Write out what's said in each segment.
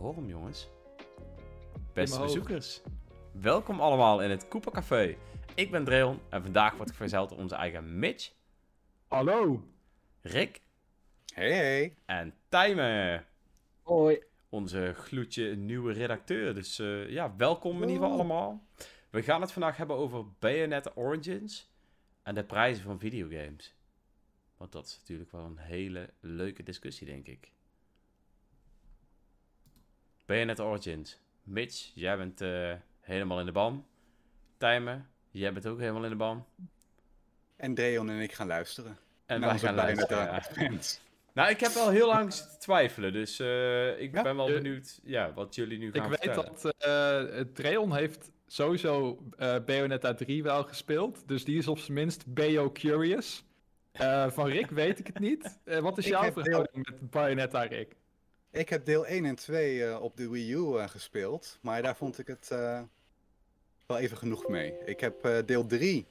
hoor hem, jongens. Beste bezoekers. Welkom allemaal in het Cooper Café. Ik ben Dreon en vandaag word ik verzeld door onze eigen Mitch, Hallo. Rick Hey, hey. en Tijmen. Hoi. Onze gloedje nieuwe redacteur. Dus eh, ja, welkom in ieder geval allemaal. We gaan het vandaag hebben over Bayonetta Origins en de prijzen van videogames. Want dat is natuurlijk wel een hele leuke discussie, denk ik. Bayonetta Origins. Mitch, jij bent eh, helemaal in de ban. Tijmen, jij bent ook helemaal in de ban. En Dreon en ik gaan luisteren. En Naar wij gaan luisteren. Ja. Nou, ik heb wel heel lang zitten twijfelen, dus eh, ik Ja? ben wel Je- benieuwd ja, wat jullie nu Ik gaan weet vertellen. dat eh Dreon heeft sowieso eh Bayonetta 3 wel gespeeld. Dus die is op zijn minst Bayo Curious. Eh, van Rick weet ik het niet. Eh, wat is Ik jouw verhouding met Bayonetta, Rick? Ik heb deel 1 en 2 eh, op de Wii U eh, gespeeld. Maar daar vond ik het eh, wel even genoeg mee. Ik heb deel 3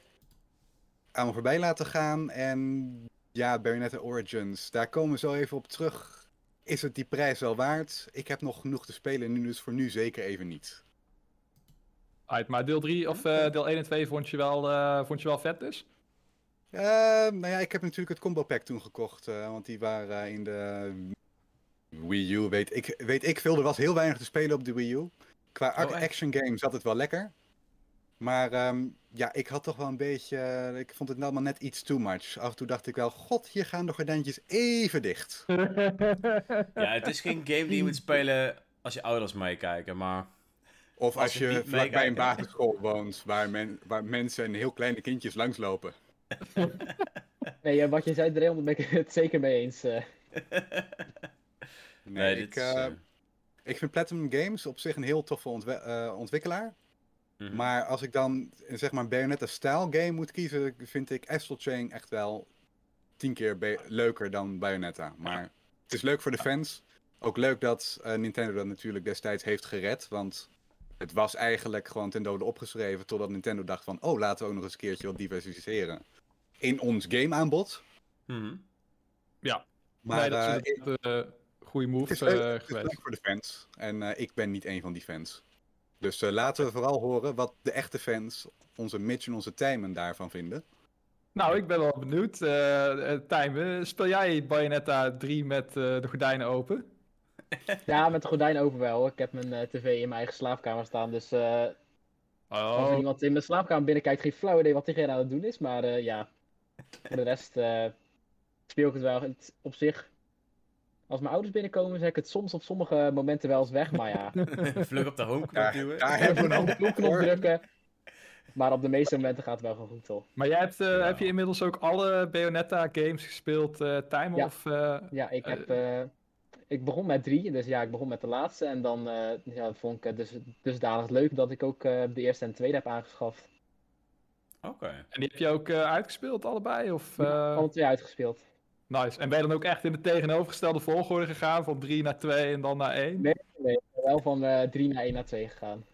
aan me voorbij laten gaan. En ja, Bayonetta Origins. Daar komen we zo even op terug. Is het die prijs wel waard? Ik heb nog genoeg te spelen. Nu dus voor nu zeker even niet. Alright, maar deel 3 of deel 1 en 2 vond je wel, vond je wel vet dus? Nou ja, ik heb natuurlijk het combo pack toen gekocht. want die waren in de Wii U. Weet ik, weet ik veel. Er was heel weinig te spelen op de Wii U. Qua Oh, action game zat het wel lekker. Maar ehm, ja, ik had toch wel een beetje. eh, ik vond het allemaal net iets too much. Af en toe dacht ik wel: God, hier gaan de gordijntjes even dicht. Ja, het is geen game die je moet spelen als je ouders meekijken, maar... Of Als je vlakbij een basisschool woont. Waar, men, waar mensen en heel kleine kindjes langslopen. Nee, eh, wat je zei, Dreon, daar ben ik het zeker mee eens. Nee, dit ik, is, eh, eh, ik vind Platinum Games op zich een heel toffe ontwe- eh, ontwikkelaar. mhm. Maar als ik dan zeg maar een Bayonetta-style game moet kiezen, vind ik Astral Chain echt wel tien keer be- leuker dan Bayonetta. Maar het is leuk voor de fans. Ook leuk dat eh, Nintendo dat natuurlijk destijds heeft gered. Want het was eigenlijk gewoon ten dode opgeschreven. Totdat Nintendo dacht van, oh laten we ook nog eens een keertje wat diversificeren. In ons gameaanbod. Mhm. Maar nee, dat is eh, goede move het is, eh, leuk, het is leuk voor de fans. En eh, ik ben niet een van die fans. Dus eh, laten we vooral horen wat de echte fans, onze Mitch en onze Tijmen daarvan vinden. Nou, ik ben wel benieuwd. eh eh, Tijmen, speel jij Bayonetta 3 met eh, de gordijnen open? Ja, met de gordijn open wel. Ik heb mijn eh, tv in mijn eigen slaapkamer staan. Dus eh, als er Oh, iemand in mijn slaapkamer binnenkijkt, geen flauw idee wat diegene aan het doen is. Maar eh, ja, voor de rest eh, speel ik het wel. Het, op zich, als mijn ouders binnenkomen, zeg ik het soms op sommige momenten wel eens weg. Maar ja, Vlug op de homeknop duwen. daar hebben we een drukken. Maar op de meeste momenten gaat het wel gewoon goed, toch? maar jij hebt, eh, Ja. heb je inmiddels ook alle Bayonetta games gespeeld, eh Tijmen? Ja. Of, eh, Ja, ik heb. eh, ik begon met drie, dus ja, ik begon met de laatste. En dan eh, ja, vond ik het dus, dusdanig leuk dat ik ook eh, de eerste en tweede heb aangeschaft. Oké. En die heb je ook eh, uitgespeeld, allebei? Of, eh, Alle twee uitgespeeld. Nice. En ben je dan ook echt in de tegenovergestelde volgorde gegaan? Van 3 naar 2 en dan naar 1? Nee. Nee, ik ben wel van eh 3 naar 1 naar 2 gegaan.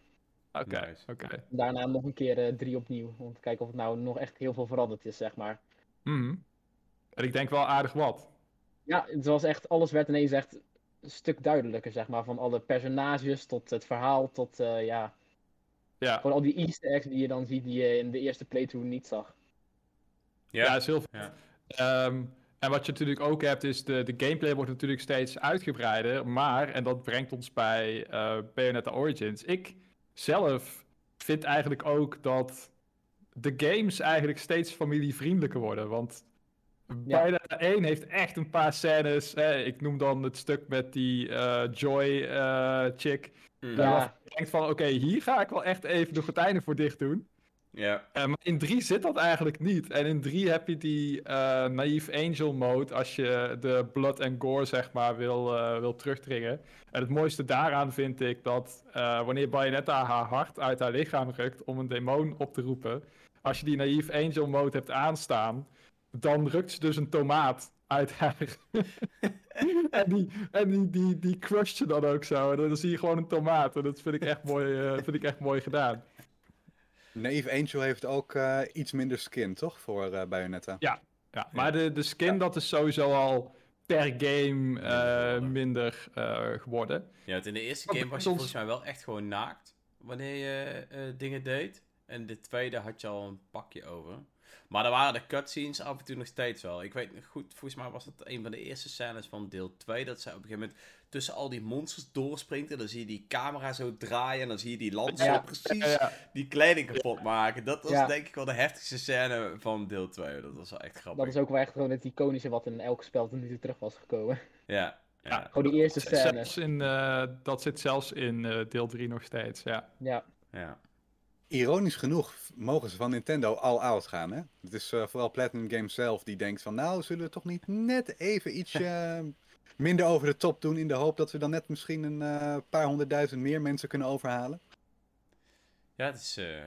Oké, Nice. oké. Daarna nog een keer eh 3 opnieuw. Om te kijken of het nou nog echt heel veel veranderd is, zeg maar. Mhm. En ik denk wel aardig wat. Ja, het was echt, alles werd ineens echt een stuk duidelijker, zeg maar. Van alle personages tot het verhaal, tot eh, ja, Ja, gewoon al die easter eggs die je dan ziet die je in de eerste playthrough niet zag. ja. Ja. is heel vet. Ja. Ehm, en wat je natuurlijk ook hebt, is de, de gameplay wordt natuurlijk steeds uitgebreider. Maar, en dat brengt ons bij eh Bayonetta Origins. Ik zelf vind eigenlijk ook dat de games eigenlijk steeds familievriendelijker worden. Want Ja. Bayonetta 1 heeft echt een paar scènes. Ik noem dan het stuk met die eh, Joy eh, chick. Mhm. Ja. Denkt van, oké, hier ga ik wel echt even de gordijnen voor dicht doen. Ja. Eh, maar in 3 zit dat eigenlijk niet. En in 3 heb je die eh naïef angel mode als je de blood and gore zeg maar wil, eh, wil terugdringen. En het mooiste daaraan vind ik dat wanneer Bayonetta haar hart uit haar lichaam rukt om een demon op te roepen. Als je die naïef angel mode hebt aanstaan, dan rukt ze dus een tomaat uit haar. en die, en die, die, die crusht je dan ook zo. En dan zie je gewoon een tomaat. En dat vind ik echt mooi, vind ik echt mooi gedaan. Naive Angel heeft ook eh, iets minder skin, toch? Voor eh Bayonetta. Ja, maar de, de skin, dat is sowieso al per game eh, minder eh, geworden. Ja, want in de eerste game was je volgens mij wel echt gewoon naakt wanneer je eh, dingen deed. En de tweede had je al een pakje over. Maar dan waren de cutscenes af en toe nog steeds wel. Ik weet goed, volgens mij was dat een van de eerste scènes van deel 2. Dat zij op een gegeven moment tussen al die monsters doorspringt. En dan zie je die camera zo draaien. En dan zie je die Ja. zo precies Ja, die kleding kapot maken. Dat was Ja. denk ik wel de heftigste scène van deel 2. Dat was wel echt grappig. Dat is ook wel echt gewoon het iconische wat in elk spel tot nu toe terug was gekomen. Ja. ja. Ja. Gewoon die eerste scène. Zelfs in, eh, dat zit zelfs in eh, deel 3 nog steeds, ja. Ja, ja. Ironisch genoeg mogen ze van Nintendo al out gaan, hè? Het is eh, vooral Platinum Games zelf die denkt van... Nou, zullen we toch niet net even ietsje eh, minder over de top doen... in de hoop dat we dan net misschien een eh, paar honderdduizend meer mensen kunnen overhalen? Ja, het is. eh,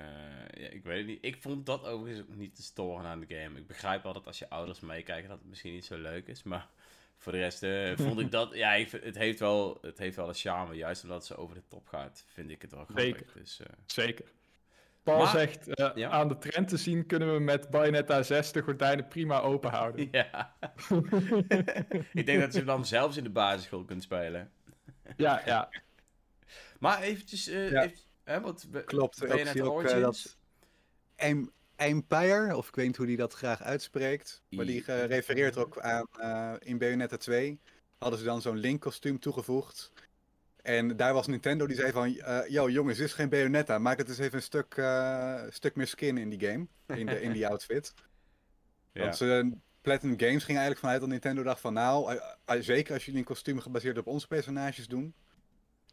ja, ik weet het niet. Ik vond dat overigens ook niet te storen aan de game. Ik begrijp wel dat als je ouders meekijken dat het misschien niet zo leuk is. Maar voor de rest eh, vond ik dat. Ja, het, heeft wel, het heeft wel een charme. Juist omdat ze over de top gaat, vind ik het wel grappig. Zeker. Dus, eh, Zeker. Paul Maar- zegt, eh, Ja. aan de trend te zien kunnen we met Bayonetta 6 de gordijnen prima open houden. ja. ik denk dat je dan zelfs in de basisschool kunt spelen. ja, ja. Maar eventjes. eh Ja. even- hè, want we- Klopt, Bayonetta ook eh, Origins. dat Em- Empire, of ik weet niet hoe die dat graag uitspreekt, maar die refereert ook aan eh, in Bayonetta 2 hadden ze dan zo'n Link kostuum toegevoegd. En daar was Nintendo die zei van, eh yo jongens, dit is geen Bayonetta, maak het eens even een stuk, eh, stuk meer skin in die game, in, de, in die outfit. Ja. Want ze, Platinum Games ging eigenlijk vanuit dat Nintendo dacht van, nou, eh, eh, zeker als jullie een kostuum gebaseerd op onze personages doen,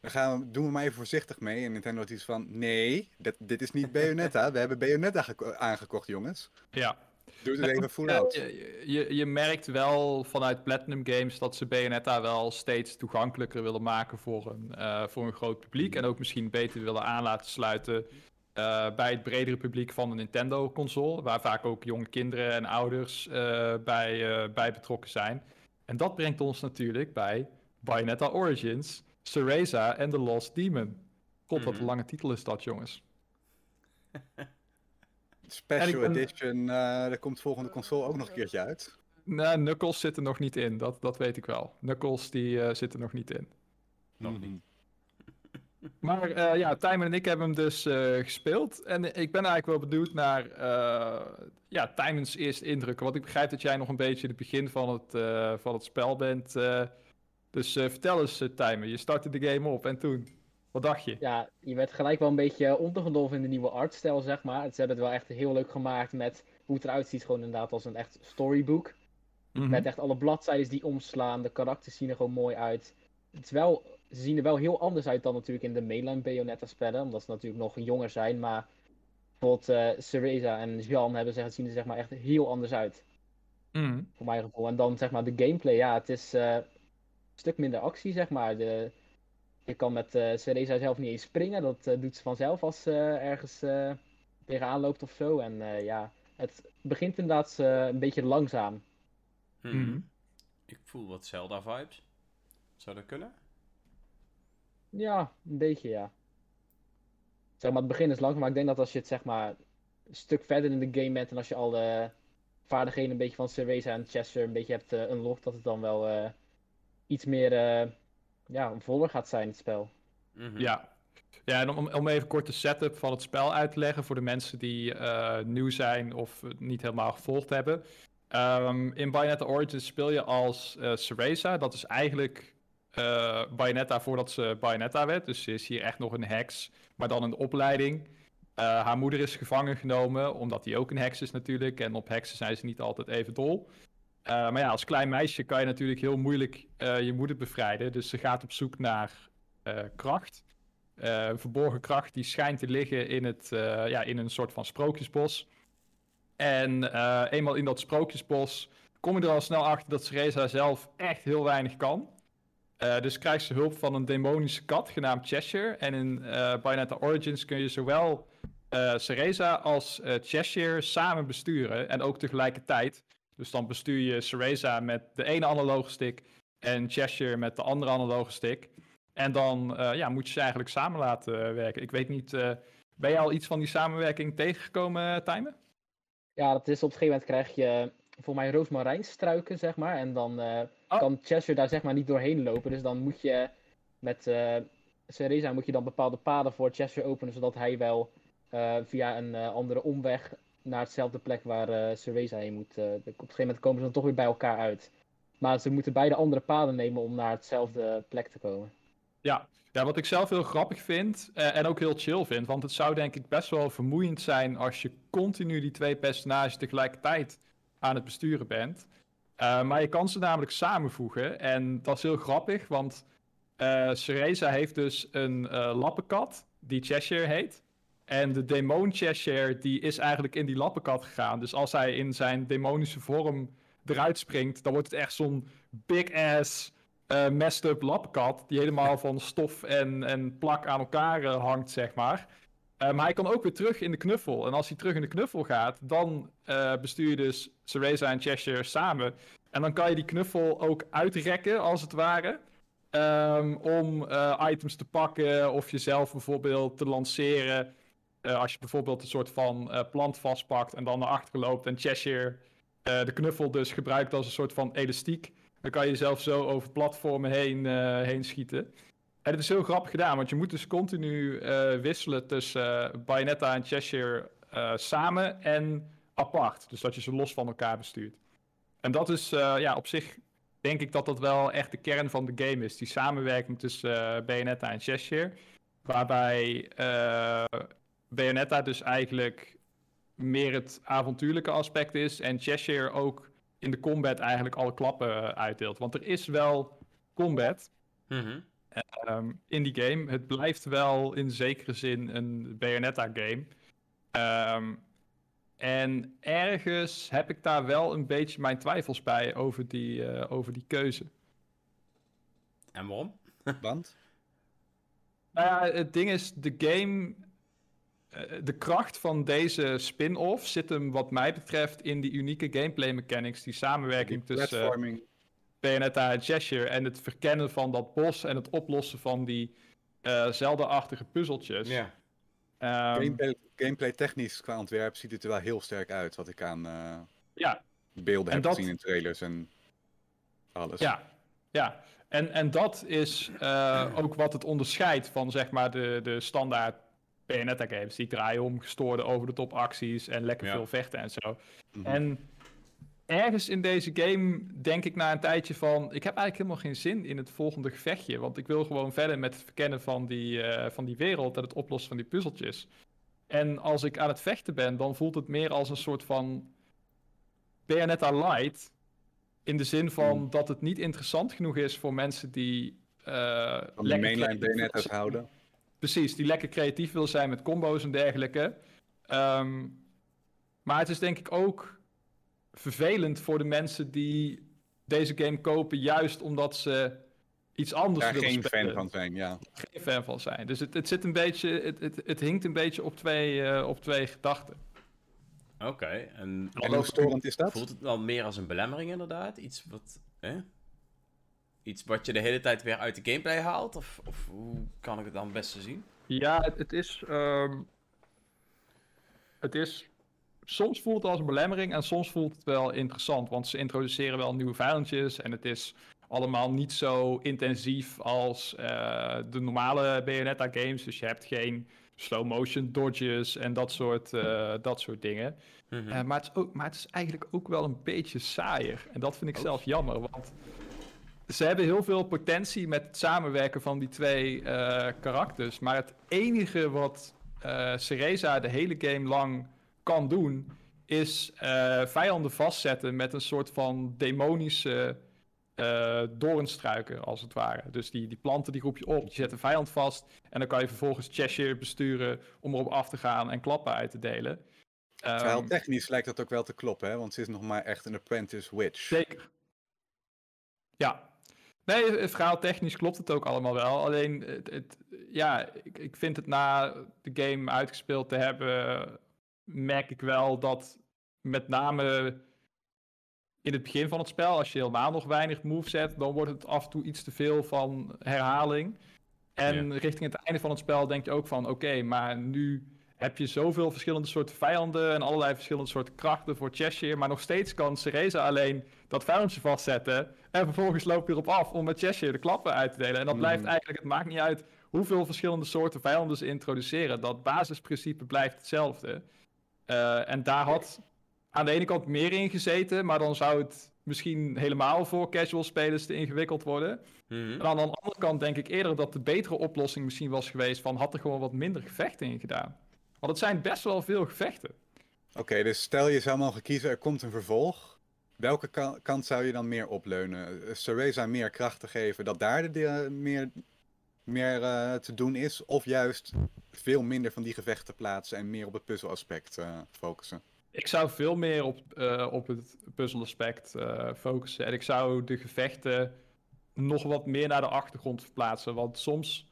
dan gaan we, doen we maar even voorzichtig mee. En Nintendo had iets van, nee, dit, dit is niet Bayonetta, we hebben Bayonetta geko- aangekocht jongens. ja. Doe het even out. je, je, je merkt wel vanuit Platinum Games dat ze Bayonetta wel steeds toegankelijker willen maken voor een, eh, voor een groot publiek. En ook misschien beter willen aan laten sluiten eh, bij het bredere publiek van de Nintendo-console. Waar vaak ook jonge kinderen en ouders eh, bij, eh, bij betrokken zijn. En dat brengt ons natuurlijk bij Bayonetta Origins, Cereza en The Lost Demon. God, wat Mhm. een lange titel is dat, jongens. Special ben- Edition, eh daar komt volgende console ook nog een keertje uit. Nee, Knuckles zit er nog niet in, dat, dat weet ik wel. Knuckles die eh, zit er nog niet in. Nog niet. Maar eh, ja, Tijmen en ik hebben hem dus eh, gespeeld. En ik ben eigenlijk wel benieuwd naar eh ja, Tijmens eerste indrukken. Want ik begrijp dat jij nog een beetje in het begin van het, eh, van het spel bent. eh. dus eh, vertel eens, uh, Tijmen. Je startte de game op en toen? Wat dacht je? ja, je werd gelijk wel een beetje ondergedolven in de nieuwe artstijl, zeg maar. Ze hebben het wel echt heel leuk gemaakt met hoe het eruit ziet. Gewoon inderdaad als een echt storybook. Mhm. Met echt alle bladzijden die omslaan. De karakters zien er gewoon mooi uit. Het is wel, ze zien er wel heel anders uit dan natuurlijk in de mainline Bayonetta spellen. Omdat ze natuurlijk nog jonger zijn. Maar bijvoorbeeld Cereza en Jean hebben, zeg, zien er zeg maar echt heel anders uit. Mhm. Voor mijn gevoel. En dan zeg maar de gameplay. Ja, het is eh, een stuk minder actie zeg maar. De, je kan met eh Cereza zelf niet eens springen. Dat eh, doet ze vanzelf als ze ergens eh, tegenaan loopt of zo. En eh, ja, het begint inderdaad eh, een beetje langzaam. Mhm. Mhm. Ik voel wat Zelda-vibes. Zou dat kunnen? Ja, een beetje ja. Zeg maar, het begin is langzaam, maar ik denk dat als je het zeg maar een stuk verder in de game bent en als je al de vaardigheden een beetje van Cereza en Chester een beetje hebt unlocked, dat het dan wel eh, iets meer eh, ja, voller gaat zijn, het spel. Mhm. Ja. Ja, en om, om even kort de setup van het spel uit te leggen voor de mensen die eh, nieuw zijn of het niet helemaal gevolgd hebben. Ehm, in Bayonetta Origins speel je als eh Cereza. Dat is eigenlijk eh, Bayonetta voordat ze Bayonetta werd. Dus ze is hier echt nog een heks, maar dan in de opleiding. Eh, haar moeder is gevangen genomen, omdat die ook een heks is natuurlijk. En op heksen zijn ze niet altijd even dol. Eh, maar ja, als klein meisje kan je natuurlijk heel moeilijk eh, je moeder bevrijden. Dus ze gaat op zoek naar eh, kracht. Verborgen kracht die schijnt te liggen in, het, ja, in een soort van sprookjesbos. En eenmaal in dat sprookjesbos kom je er al snel achter dat Cereza zelf echt heel weinig kan. Dus krijgt ze hulp van een demonische kat genaamd Cheshire. En in Bayonetta Origins kun je zowel Cereza als Cheshire samen besturen. En ook tegelijkertijd. Dus dan bestuur je Cereza met de ene analoge stick en Cheshire met de andere analoge stick. En dan eh, ja, moet je ze eigenlijk samen laten werken. Ik weet niet, eh, ben je al iets van die samenwerking tegengekomen, uh, Tijmen? Ja, dat is op een gegeven moment krijg je voor mij roosmarijnstruiken, zeg maar. En dan eh, Oh. kan Cheshire daar zeg maar niet doorheen lopen. Dus dan moet je met eh Cereza moet je dan bepaalde paden voor Cheshire openen, zodat hij wel eh, via een eh, andere omweg naar hetzelfde plek waar Cereza heen moet. eh, op een gegeven moment komen ze dan toch weer bij elkaar uit. Maar ze moeten beide andere paden nemen om naar hetzelfde plek te komen. Ja. ja, wat ik zelf heel grappig vind eh, en ook heel chill vind, want het zou denk ik best wel vermoeiend zijn als je continu die twee personages tegelijkertijd aan het besturen bent. Maar je kan ze namelijk samenvoegen en dat is heel grappig, want Cereza heeft dus een eh, lappenkat die Cheshire heet. En de demon Cheshire die is eigenlijk in die lappenkat gegaan. Dus als hij in zijn demonische vorm eruit springt, dan wordt het echt zo'n big ass eh messed up lappenkat. Die helemaal van stof en, en plak aan elkaar eh, hangt, zeg maar. Eh, maar hij kan ook weer terug in de knuffel. En als hij terug in de knuffel gaat, dan bestuur je dus Cereza en Cheshire samen. En dan kan je die knuffel ook uitrekken, als het ware. ehm, om items te pakken of jezelf bijvoorbeeld te lanceren. Eh, als je bijvoorbeeld een soort van eh, plant vastpakt en dan naar achteren loopt en Cheshire eh, de knuffel dus gebruikt als een soort van elastiek. Dan kan je jezelf zo over platformen heen, heen schieten. En het is heel grappig gedaan, want je moet dus continu wisselen tussen Bayonetta en Cheshire samen en apart. Dus dat je ze los van elkaar bestuurt. En dat is ja, op zich, denk ik dat dat wel echt de kern van de game is. Die samenwerking tussen Bayonetta en Cheshire. Waarbij Bayonetta dus eigenlijk meer het avontuurlijke aspect is. En Cheshire ook in de combat eigenlijk alle klappen eh, uitdeelt. Want er is wel combat Mhm. ehm, in die game. Het blijft wel in zekere zin een Bayonetta-game. Ehm, en ergens heb ik daar wel een beetje mijn twijfels bij over die, eh, over die keuze. En waarom? Want? Nou ja, het ding is, de game. Eh, De kracht van deze spin-off zit hem, wat mij betreft, in die unieke gameplay mechanics. Die samenwerking Die tussen. platforming. Bayonetta en Cheshire en het verkennen van dat bos en het oplossen van die eh zeldenachtige puzzeltjes. Ja. Ehm, gameplay, gameplay technisch qua ontwerp ziet het er wel heel sterk uit. Wat ik aan eh, ja, beelden En heb dat- gezien in trailers en alles. ja, ja. En, en dat is eh, ook wat het onderscheidt van zeg maar de, de standaard Bayonetta games. Die draaien om gestoorde over de top acties en lekker Ja. veel vechten en zo. Mhm. En ergens in deze game denk ik na een tijdje van... Ik heb eigenlijk helemaal geen zin in het volgende gevechtje. Want ik wil gewoon verder met het verkennen van die, eh, van die wereld... en het oplossen van die puzzeltjes. En als ik aan het vechten ben, dan voelt het meer als een soort van... Bayonetta light. In de zin van Hmm. dat het niet interessant genoeg is voor mensen die... eh Van de mainline Bayonetta's houden. Precies, die lekker creatief wil zijn met combo's en dergelijke. Ehm, maar het is denk ik ook vervelend voor de mensen die deze game kopen, juist omdat ze iets anders Daar willen geen spelen. fan van zijn, ja. Geen fan van zijn. Dus het, het zit een beetje, het, het, het hinkt een beetje op twee, eh, op twee gedachten. Oké, en En hoe storend is dat? voelt het dan meer als een belemmering inderdaad? Iets wat... Hè? Iets wat je de hele tijd weer uit de gameplay haalt? Of, of hoe kan ik het dan het beste zien? Ja, het, het is. ehm, het is. Soms voelt het als een belemmering en soms voelt het wel interessant. Want ze introduceren wel nieuwe vijandjes. En het is allemaal niet zo intensief als eh, de normale Bayonetta games. Dus je hebt geen slow motion dodges en dat soort, eh, dat soort dingen. Mhm. Eh, maar, het is ook, maar het is eigenlijk ook wel een beetje saaier. En dat vind ik Oh. zelf jammer. Want ze hebben heel veel potentie met het samenwerken van die twee eh, karakters. Maar het enige wat Cereza de hele game lang kan doen, is eh, vijanden vastzetten met een soort van demonische eh doornstruiken, als het ware. Dus die, die planten die roep je op, je zet een vijand vast en dan kan je vervolgens Cheshire besturen om erop af te gaan en klappen uit te delen. Ehm, Verhaaltechnisch lijkt dat ook wel te kloppen, hè? want ze is nog maar echt een apprentice witch. Zeker. Ja. Nee, het verhaal technisch klopt het ook allemaal wel. Alleen, het, het- ja, ik, ik vind het na de game uitgespeeld te hebben, merk ik wel dat met name in het begin van het spel, als je helemaal nog weinig moves zet, dan wordt het af en toe iets te veel van herhaling. En richting het einde van het spel denk je ook van, oké, maar nu heb je zoveel verschillende soorten vijanden en allerlei verschillende soorten krachten voor Cheshire. Maar nog steeds kan Cereza alleen dat vijandje vastzetten. En vervolgens loopt hij erop af om met Cheshire de klappen uit te delen. En dat blijft Mhm. eigenlijk, het maakt niet uit hoeveel verschillende soorten vijanden ze introduceren. Dat basisprincipe blijft hetzelfde. Eh, en daar had aan de ene kant meer in gezeten, maar dan zou het misschien helemaal voor casual spelers te ingewikkeld worden. Mhm. En aan de andere kant denk ik eerder dat de betere oplossing misschien was geweest van had er gewoon wat minder gevechten in gedaan. Want het zijn best wel veel gevechten. Oké, dus stel je zou mogen kiezen, er komt een vervolg. Welke ka- kant zou je dan meer opleunen? Eh, Cereza meer kracht te geven, dat daar de, meer, meer eh, te doen is? Of juist veel minder van die gevechten plaatsen en meer op het puzzelaspect eh, focussen? Ik zou veel meer op, eh, op het puzzelaspect eh focussen. En ik zou de gevechten nog wat meer naar de achtergrond verplaatsen. Want soms,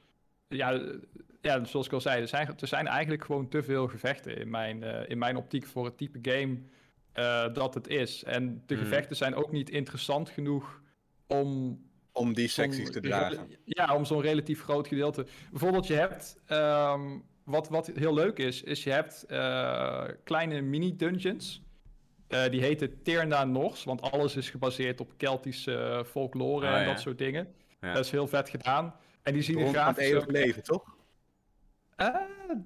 ja, eh, ja zoals ik al zei, er zijn, er zijn eigenlijk gewoon te veel gevechten in mijn, eh, in mijn optiek voor het type game eh, dat het is. En de Mhm. gevechten zijn ook niet interessant genoeg om Om die secties om te dragen. Ja, om zo'n relatief groot gedeelte. Bijvoorbeeld, je hebt. ehm, wat, wat heel leuk is, is je hebt eh, kleine mini-dungeons. Eh, die heten Terna Nors, want alles is gebaseerd op Keltische folklore Ah, en ja. dat soort dingen. Ja. Dat is heel vet gedaan. En die zien er van het eeuwig leven, toch? Eh,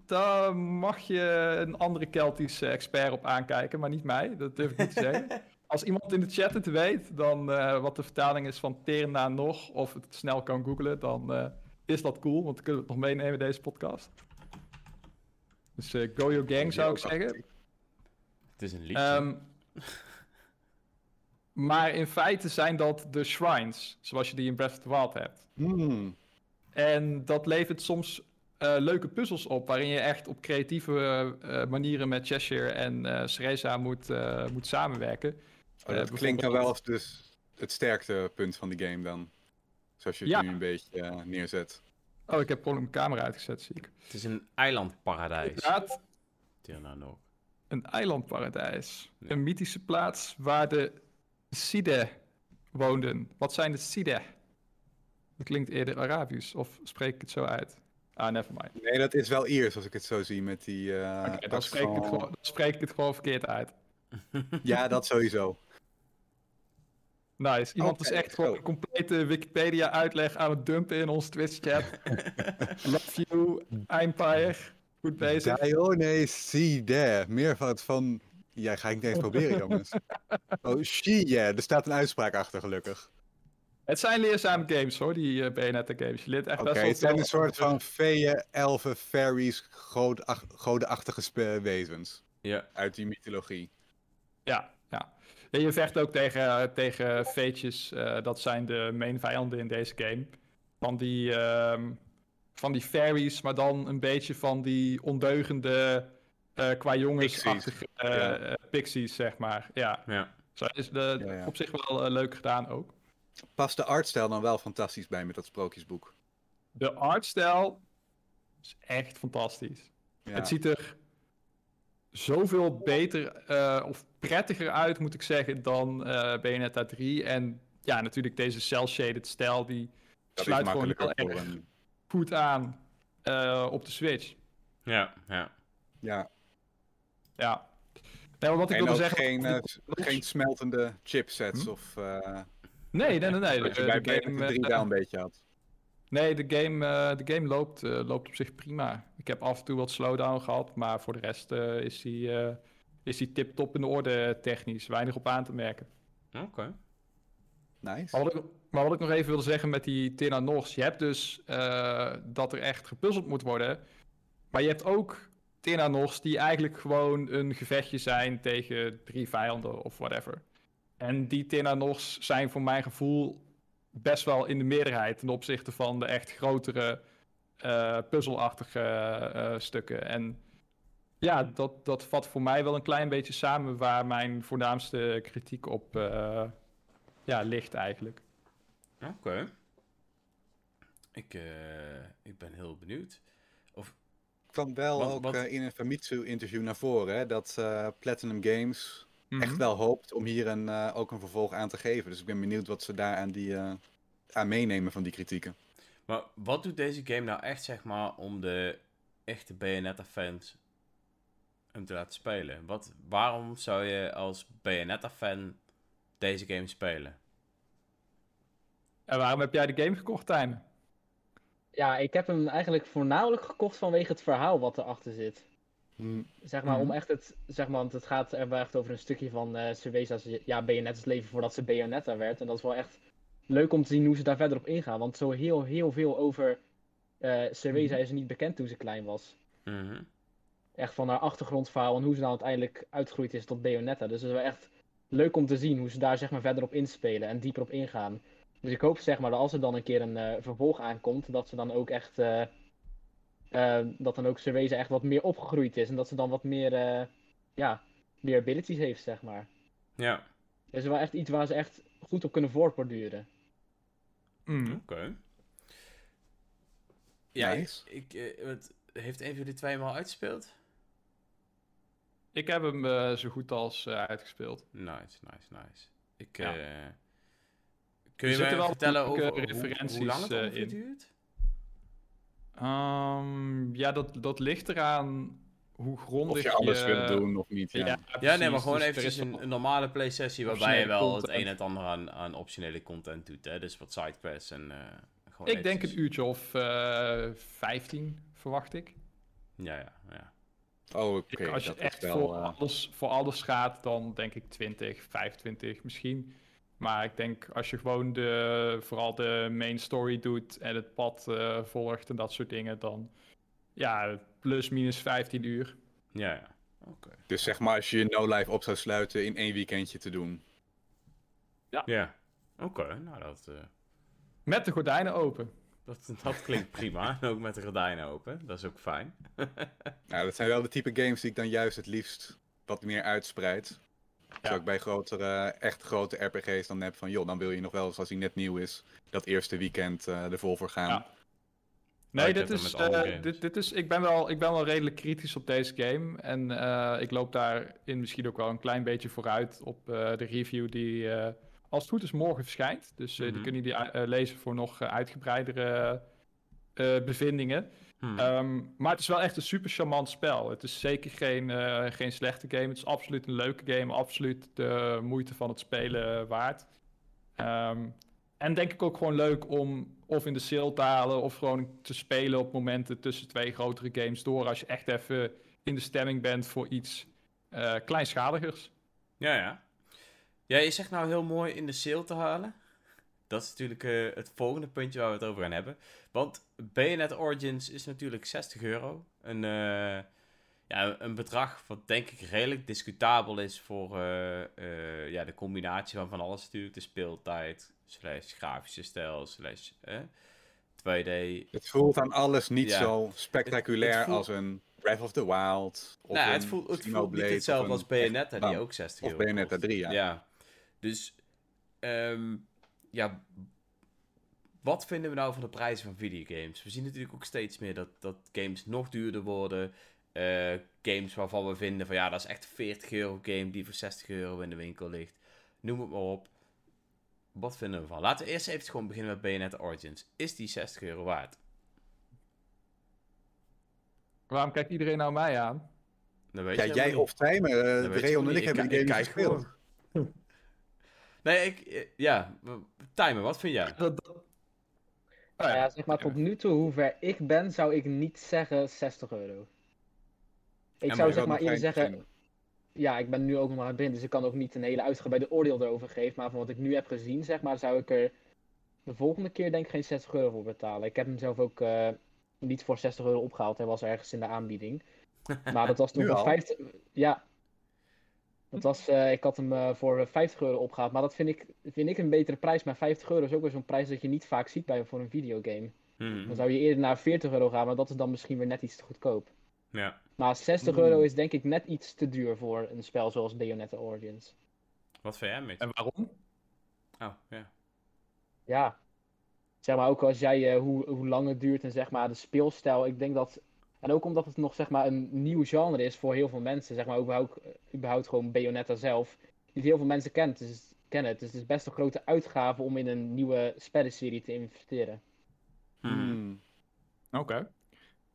daar mag je een andere Keltische expert op aankijken, maar niet mij. Dat durf ik niet te zeggen. Als iemand in de chat het weet, dan eh, wat de vertaling is van Terna nog, of het snel kan googlen, dan eh, is dat cool, want dan kunnen we het nog meenemen in deze podcast. Dus eh, go your gang, zou ik zeggen. Het is een liedje. Ehm, maar in feite zijn dat de shrines, zoals je die in Breath of the Wild hebt. Hmm. En dat levert soms eh, leuke puzzels op, waarin je echt op creatieve eh, manieren met Cheshire en eh Cereza moet, eh, moet samenwerken. Oh, Eh, dat klinkt dan bijvoorbeeld- wel als dus het sterktepunt van de game dan. Zoals je het Ja. nu een beetje eh, neerzet. Oh, ik heb gewoon mijn camera uitgezet, zie ik. het is een eilandparadijs. Inderdaad, Tirna nog. een eilandparadijs. Een mythische plaats waar de Side woonden. Wat zijn de Side? Dat klinkt eerder Arabisch, of spreek ik het zo uit? Ah, nevermind. Nee, dat is wel Iers als ik het zo zie met die... eh, dan, spreek ik het accent. gewoon, dan spreek ik het gewoon verkeerd uit. Ja, dat sowieso. Nice. Iemand is echt gewoon een complete Wikipedia-uitleg aan het dumpen in ons Twitch-chat. Love you, Empire. Goed bezig. Dionysiide. Meervoud van... Ja, ga ik niet eens proberen, jongens. Oh, she, yeah. Er staat een uitspraak achter, gelukkig. Het zijn leerzame games hoor, die uh, Bayonetta games. Je leert echt Oké, best wel het zijn een soort van feeën, elfen, fairies, godach- godenachtige wezens. Ja. Uit die mythologie. Ja, ja. En je vecht ook tegen, tegen feetjes. eh, dat zijn de main vijanden in deze game. Van die, ehm, van die fairies, maar dan een beetje van die ondeugende, eh qua jongensachtige eh, Ja. eh, pixies, zeg maar. Ja, Ja. zo is de, Ja, ja. op zich wel eh, leuk gedaan ook. Past de artstijl dan wel fantastisch bij met dat sprookjesboek? De artstijl is echt fantastisch. Ja. Het ziet er zoveel beter eh, of prettiger uit, moet ik zeggen, dan eh Bayonetta 3. En ja, natuurlijk deze cel-shaded stijl, die dat sluit gewoon heel voor erg een... goed aan eh, op de Switch. Ja, ja. Ja, Ja. Nee, wat ik en wilde ook zeggen... geen, eh, geen smeltende chipsets Hm? of... nee, nee, nee. nee. wat je De, bij de Bayonetta game, 3 eh, wel een beetje had. nee, de game, eh, de game loopt, eh, loopt op zich prima. Ik heb af en toe wat slowdown gehad, maar voor de rest eh, is die, eh, is die tip-top in orde technisch. Weinig op aan te merken. Oké. Nice. Maar wat, ik, maar wat ik nog even wilde zeggen met die Tina Nors. Je hebt dus eh, dat er echt gepuzzeld moet worden. Maar je hebt ook Tina Nors die eigenlijk gewoon een gevechtje zijn tegen drie vijanden of whatever. En die Tina Nors zijn voor mijn gevoel best wel in de meerderheid ten opzichte van de echt grotere eh, puzzelachtige eh, stukken. En ja, dat, dat vat voor mij wel een klein beetje samen waar mijn voornaamste kritiek op eh, ja, ligt eigenlijk. Oké. Ik, eh, ik ben heel benieuwd. kwam wel Wat- ook wat- in een Famitsu-interview naar voren hè, dat eh, Platinum Games Mhm. echt wel hoopt om hier een, eh, ook een vervolg aan te geven. Dus ik ben benieuwd wat ze daar aan, die, eh, aan meenemen van die kritieken. Maar wat doet deze game nou echt, zeg maar, om de echte Bayonetta-fans hem te laten spelen. Wat, waarom zou je als Bayonetta-fan deze game spelen? En waarom heb jij de game gekocht, Tijmen? Ja, ik heb hem eigenlijk voornamelijk gekocht vanwege het verhaal wat erachter zit. Zeg maar, om Mhm. echt het, zeg maar, want het gaat er wel echt over een stukje van eh Cerveza's ja, Bayonetta's leven voordat ze Bayonetta werd. En dat is wel echt leuk om te zien hoe ze daar verder op ingaan. Want zo heel, heel veel over eh Cerveza Mhm. is niet bekend toen ze klein was. Mhm. Echt van haar achtergrondverhaal en hoe ze dan uiteindelijk uitgegroeid is tot Bayonetta. Dus het is wel echt leuk om te zien hoe ze daar zeg maar verder op inspelen en dieper op ingaan. Dus ik hoop zeg maar dat als er dan een keer een eh, vervolg aankomt, dat ze dan ook echt, eh, dat dan ook Cerveza echt wat meer opgegroeid is. En dat ze dan wat meer, eh, ja, meer abilities heeft zeg maar. Ja, Dat is wel echt iets waar ze echt goed op kunnen voortborduren. Mm. oké. Ja, Nice. ik, ik, eh, wat, heeft een van jullie twee hem al uitgespeeld? Ik heb hem eh, zo goed als uitgespeeld. Nice, nice, nice. Ik, Ja. eh, kun je me vertellen over hoe, referenties, hoe lang het eh, ongeveer in. duurt? Ehm, ja, dat, dat ligt eraan hoe grondig Of je alles wil doen of niet. Ja. Ja, nee, maar gewoon Dus eventjes is een, normale play-sessie waarbij je wel het een en het ander aan, aan optionele content doet. Hè? Dus wat sidequests en eh gewoon Ik denk een uurtje of eh 15, verwacht ik. Ja, ja, ja. Oh, oké. Als je dat echt voor, eh, alles, voor alles gaat, dan denk ik 20, 25 misschien. Maar ik denk als je gewoon de, vooral de main story doet en het pad eh, volgt en dat soort dingen, dan ja, plus minus 15 uur. Ja, ja. Oké. Dus zeg maar als je je No Life op zou sluiten in één weekendje te doen. Ja. Oké, nou dat, eh, Met de gordijnen open. dat, dat klinkt prima. En ook met de gordijnen open. Dat is ook fijn. Nou, dat zijn wel de type games die ik dan juist het liefst wat meer uitspreid. Ja. Zo ik bij grotere, echt grote RPG's dan heb van, joh, dan wil je nog wel eens als hij net nieuw is, dat eerste weekend eh er vol voor gaan. Ja. Nee, ik dit is, eh, dit, dit is, ik, ben wel, ik ben wel redelijk kritisch op deze game. En eh, ik loop daarin misschien ook wel een klein beetje vooruit op eh, de review die, eh, als het goed is, morgen verschijnt. Dus eh, Mhm. die kunnen jullie lezen voor nog uitgebreidere eh, bevindingen. Hm. Ehm, maar het is wel echt een super charmant spel. Het is zeker geen, eh, geen slechte game. Het is absoluut een leuke game. Absoluut de moeite van het spelen waard. Ehm, en denk ik ook gewoon leuk om of in de sale te halen of gewoon te spelen op momenten tussen twee grotere games door. Als je echt even in de stemming bent voor iets eh, kleinschaligers. Ja, ja. Ja, je zegt nou heel mooi in de sale te halen. Dat is natuurlijk eh, het volgende puntje waar we het over gaan hebben. Want Bayonet Origins is natuurlijk 60 euro. Een, eh, ja, een bedrag wat denk ik redelijk discutabel is voor eh, ja, de combinatie van van alles natuurlijk. De speeltijd, slash grafische stijl, slash eh, 2D. Het voelt aan alles niet Ja. zo spectaculair Het- het voelt- als een Breath of the Wild. Of nou, het voelt, het voelt niet of hetzelfde als Bayonetta, die nou, ook 60 Of euro Bayonetta kost. 3, ja. Ja, dus ehm, ja, wat vinden we nou van de prijzen van videogames? We zien natuurlijk ook steeds meer dat, dat games nog duurder worden. Eh, games waarvan we vinden van ja, dat is echt 40 euro game die voor 60 euro in de winkel ligt. Noem het maar op. Wat vinden we van? Laten we eerst even gewoon beginnen met Bayonetta Origins. Is die 60 euro waard? Waarom kijkt iedereen nou mij aan? Ja, jij of Tijmen, eh, je Reon en ik hebben ki- die game gespeeld. Nee, ik... eh, Ja, Timer, wat vind jij? Dat, dat... Oh Nou ja. ja, zeg maar tot nu toe, hoe ver ik ben, zou ik niet zeggen 60 euro. Ik zou zeg maar eerder zeggen, vinden. ja, ik ben nu ook nog maar aan het begin, dus ik kan ook niet een hele uitgebreide oordeel erover geven. Maar van wat ik nu heb gezien, zeg maar, zou ik er de volgende keer denk ik geen 60 euro voor betalen. Ik heb hem zelf ook eh, niet voor 60 euro opgehaald, hij was ergens in de aanbieding. Maar dat was toen voor al? 50, ja. Dat was, eh, ik had hem eh, voor 50 euro opgehaald, maar dat vind ik, vind ik een betere prijs. Maar 50 euro is ook weer zo'n prijs dat je niet vaak ziet bij, voor een videogame. Mhm. Dan zou je eerder naar 40 euro gaan, maar dat is dan misschien weer net iets te goedkoop. Ja. Maar 60 Hmm. euro is denk ik net iets te duur voor een spel zoals Bayonetta Origins. Wat vind jij, Mitch? En waarom? Oh, ja. Ja. Zeg maar ook als jij eh, hoe, hoe lang het duurt en zeg maar de speelstijl. Ik denk dat. En ook omdat het nog zeg maar een nieuw genre is voor heel veel mensen. Zeg maar überhaupt, überhaupt gewoon Bayonetta zelf. Niet heel veel mensen kent, dus, kennen het. Dus het is best een grote uitgave om in een nieuwe spellenserie te investeren. Hmm. Oké.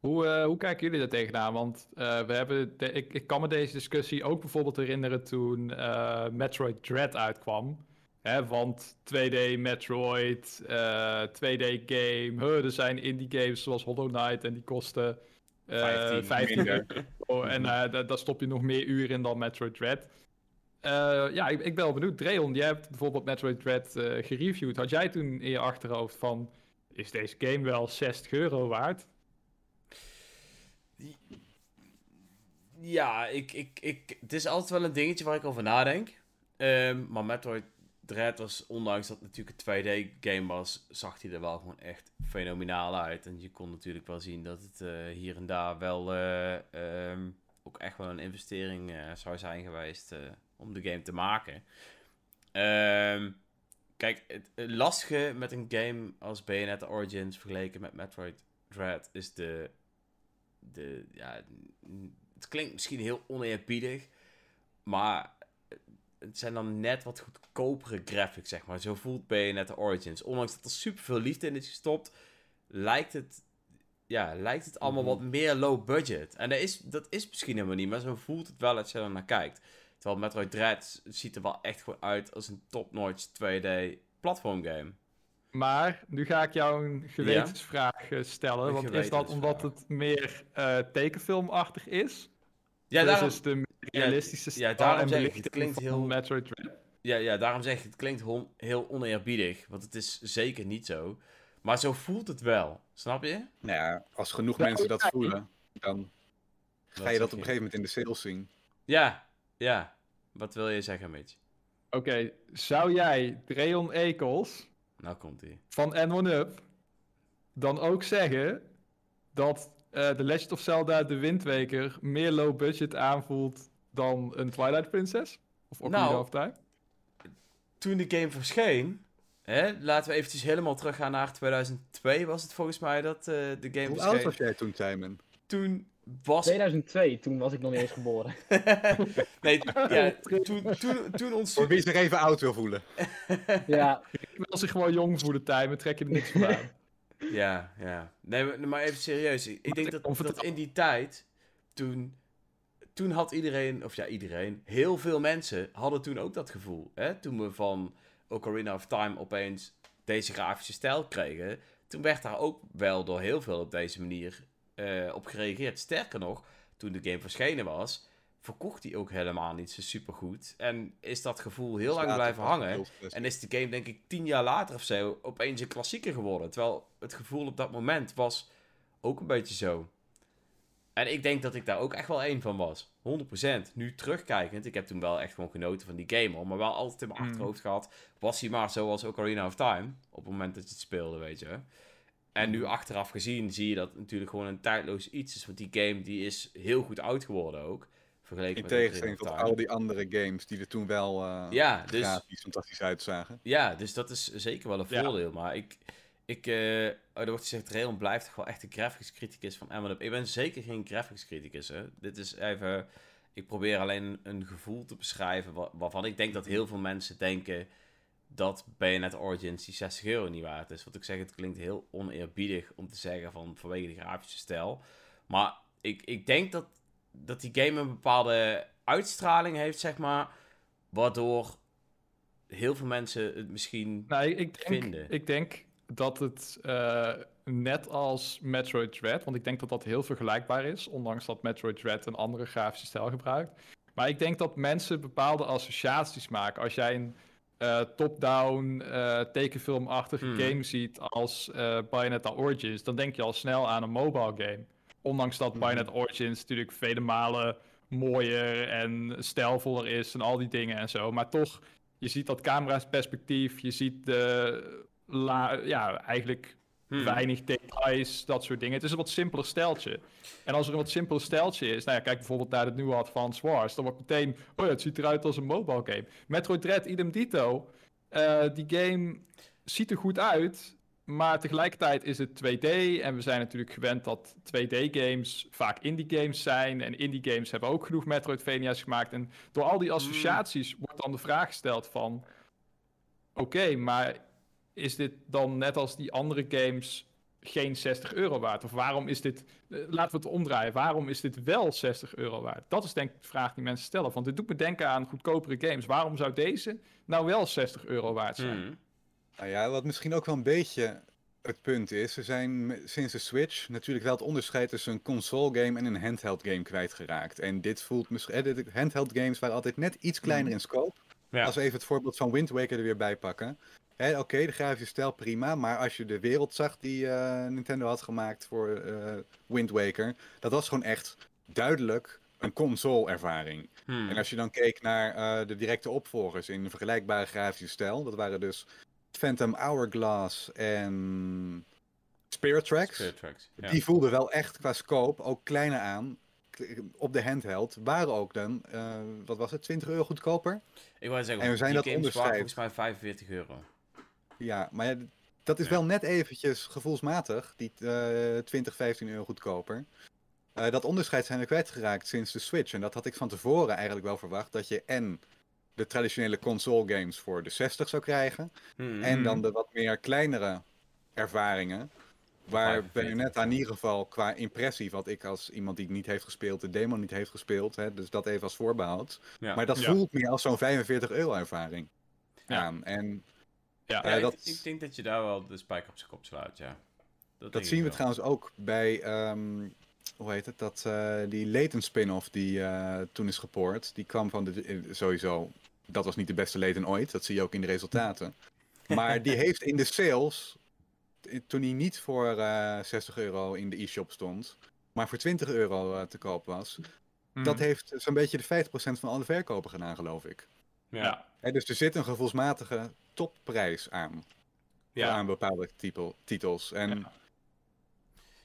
Hoe, eh, hoe kijken jullie daar tegenaan? Want eh, we hebben ik, ik kan me deze discussie ook bijvoorbeeld herinneren toen eh, Metroid Dread uitkwam. Hè, want 2D Metroid, eh, 2D game, huh, er zijn indie games zoals Hollow Knight en die kosten 15 15 minder. euro. En eh, da- daar stop je nog meer uren in dan Metroid Dread. Eh, ja, ik, ik ben wel benieuwd. Dreon, jij hebt bijvoorbeeld Metroid Dread eh, gereviewd. Had jij toen in je achterhoofd van, is deze game wel 60 euro waard? Ja, ik, ik, ik, het is altijd wel een dingetje waar ik over nadenk. Ehm, maar Metroid Dread was, ondanks dat het natuurlijk een 2D-game was, zag hij er wel gewoon echt fenomenaal uit. En je kon natuurlijk wel zien dat het eh, hier en daar wel eh, ehm, ook echt wel een investering eh, zou zijn geweest om de game te maken. Ehm, kijk, het, lastige met een game als Bayonetta Origins vergeleken met Metroid Dread is de, de ja, het klinkt misschien heel oneerbiedig, maar het zijn dan net wat goedkopere graphics, zeg maar. Zo voelt Bayonetta Origins. Ondanks dat er superveel liefde in is gestopt, lijkt het, ja, lijkt het allemaal Mhm. wat meer low budget. En dat is, dat is misschien helemaal niet, maar zo voelt het wel als je er naar kijkt. Terwijl Metroid Dread ziet er wel echt gewoon uit als een top-notch 2D platform game. Maar nu ga ik jou een gewetensvraag eh, stellen. Een want is dat omdat het meer eh, tekenfilmachtig is? Ja, daarom, versus de realistische stijl ja, daarom en zeg ik, het klinkt heel- Metroid Dread? Ja, ja, daarom zeg ik, het klinkt heel oneerbiedig. Want het is zeker niet zo. Maar zo voelt het wel. Snap je? Nou ja, als genoeg Ja, mensen dat ja. voelen, dan ga je dat op een gegeven moment in de sales zien. Ja, ja. Wat wil je zeggen, Mitch? Oké, zou jij Dreon Ekels Nou komt ie. van N1UP dan ook zeggen dat eh The Legend of Zelda de Windweker meer low budget aanvoelt dan een Twilight Princess? Of Ocarina Nou, of Time? Toen de game verscheen... Hè, laten we eventjes helemaal teruggaan naar 2002 was het volgens mij dat eh, de game Hoe oud verscheen. was jij toen, Simon? Toen was 2002, toen was ik nog niet eens geboren. nee, ja, toen, toen, toen ons... Voor wie zich even oud wil voelen. ja, Ik wil zich gewoon jong voelen, Time. Trek je er niks van aan. Ja, ja. Nee, maar- even serieus. Ik, denk dat, dat in die tijd, toen, toen had iedereen, of ja, iedereen, heel veel mensen hadden toen ook dat gevoel. Hè? Toen we van Ocarina of Time opeens deze grafische stijl kregen, toen werd daar ook wel door heel veel op deze manier eh, op gereageerd. Sterker nog, toen de game verschenen was, verkocht die ook helemaal niet zo supergoed. En is dat gevoel heel lang blijven hangen. En is de game, denk ik, tien jaar later of zo opeens een klassieker geworden. Terwijl het gevoel op dat moment was ook een beetje zo. En ik denk dat ik daar ook echt wel één van was. 100%. Nu terugkijkend, ik heb toen wel echt gewoon genoten van die game hoor. Maar wel altijd in mijn Mm. achterhoofd gehad. Was hij maar zoals Ocarina of Time. Op het moment dat je het speelde, weet je. En nu achteraf gezien zie je dat het natuurlijk gewoon een tijdloos iets is. Want die game die is heel goed oud geworden ook. Vergeleken In met tegenstelling tot al die andere games die er toen wel eh Ja, dus... fantastisch uitzagen. Ja, dus dat is zeker wel een Ja. voordeel. Maar ik, ik oh, er wordt gezegd, Rayon blijft toch wel echt een graphics criticus van Eminem. Ik ben zeker geen graphics criticus. Hè. Dit is even, ik probeer alleen een gevoel te beschrijven wa- waarvan ik denk dat heel veel mensen denken dat Bayonetta Origins die 60 euro niet waard is. Wat ik zeg, het klinkt heel oneerbiedig om te zeggen van vanwege de grafische stijl. Maar ik, ik denk dat, dat die game een bepaalde uitstraling heeft, zeg maar, waardoor heel veel mensen het misschien Nou, ik, ik denk, Vinden. ik denk dat het eh, net als Metroid Dread, want ik denk dat dat heel vergelijkbaar is, ondanks dat Metroid Dread een andere grafische stijl gebruikt. Maar ik denk dat mensen bepaalde associaties maken. Als jij een eh, top-down eh, tekenfilmachtige Hmm. game ziet als Bayonetta Origins, dan denk je al snel aan een mobile game. Ondanks dat Mhm. Bayonetta Origins natuurlijk vele malen mooier en stijlvoller is en al die dingen en zo. Maar toch, je ziet dat camera's perspectief, je ziet de, la, ja, eigenlijk Hmm. weinig details, dat soort dingen. Het is een wat simpeler steltje. En als er een wat simpeler steltje is, nou ja, kijk bijvoorbeeld naar het nieuwe Advance Wars, dan wordt meteen, oh ja, het ziet eruit als een mobile game. Metroid Dread, idem dito. Eh, die game ziet er goed uit, maar tegelijkertijd is het 2D en we zijn natuurlijk gewend dat 2D-games vaak indie-games zijn en indie-games hebben ook genoeg Metroidvania's gemaakt. En door al die associaties wordt dan de vraag gesteld van, oké, maar is dit dan net als die andere games geen 60 euro waard? Of waarom is dit, eh, laten we het omdraaien, waarom is dit wel 60 euro waard? Dat is denk ik de vraag die mensen stellen. Want dit doet me denken aan goedkopere games. Waarom zou deze nou wel 60 euro waard zijn? Mhm. Nou ja, wat misschien ook wel een beetje het punt is, ze zijn sinds de Switch natuurlijk wel het onderscheid tussen een console game en een handheld game kwijtgeraakt. En dit voelt misschien, eh, de handheld games waren altijd net iets kleiner in scope. Ja. Als we even het voorbeeld van Wind Waker er weer bij pakken. Oké, de grafische stijl prima, maar als je de wereld zag die eh, Nintendo had gemaakt voor eh, Wind Waker, dat was gewoon echt duidelijk een console-ervaring. Hmm. En als je dan keek naar eh, de directe opvolgers in een vergelijkbare grafische stijl, dat waren dus Phantom Hourglass en Spirit Tracks. Spirit Tracks. Ja. Die voelden wel echt qua scope ook kleiner aan. Op de handheld waren ook dan, wat was het, 20 euro goedkoper? Ik wou zeggen, En we zijn die dat onderscheid. volgens mij 45 euro. Ja, maar ja, dat is wel net eventjes gevoelsmatig, die eh 20, 15 euro goedkoper. Eh, dat onderscheid zijn we kwijtgeraakt sinds de Switch. En dat had ik van tevoren eigenlijk wel verwacht, dat je en de traditionele console games voor de 60 zou krijgen, Mhm. en dan de wat meer kleinere ervaringen. Waar 45. Bayonetta in ieder geval qua impressie, wat ik als iemand die niet heeft gespeeld, de demo niet heeft gespeeld, hè, dus dat even als voorbehoud. Ja. Maar dat Ja. voelt meer als zo'n 45 euro ervaring Ja. aan. En Ja, Ja, eh, ik- dat- ik, denk dat je daar wel de spijker op zijn kop slaat, ja. Dat denk zien we wel. trouwens ook bij, ehm, hoe heet het, dat, eh, die Layton spin-off die eh, toen is gepoord. Die kwam van de, sowieso, dat was niet de beste Layton ooit, dat zie je ook in de resultaten. Maar die heeft in de sales, toen hij niet voor eh 60 euro in de e-shop stond, maar voor 20 euro te koop was, Hmm. dat heeft zo'n beetje de 50% van alle verkopen gedaan, geloof ik. Ja. Dus er zit een gevoelsmatige topprijs aan, Ja. aan bepaalde type, titels. En Ja.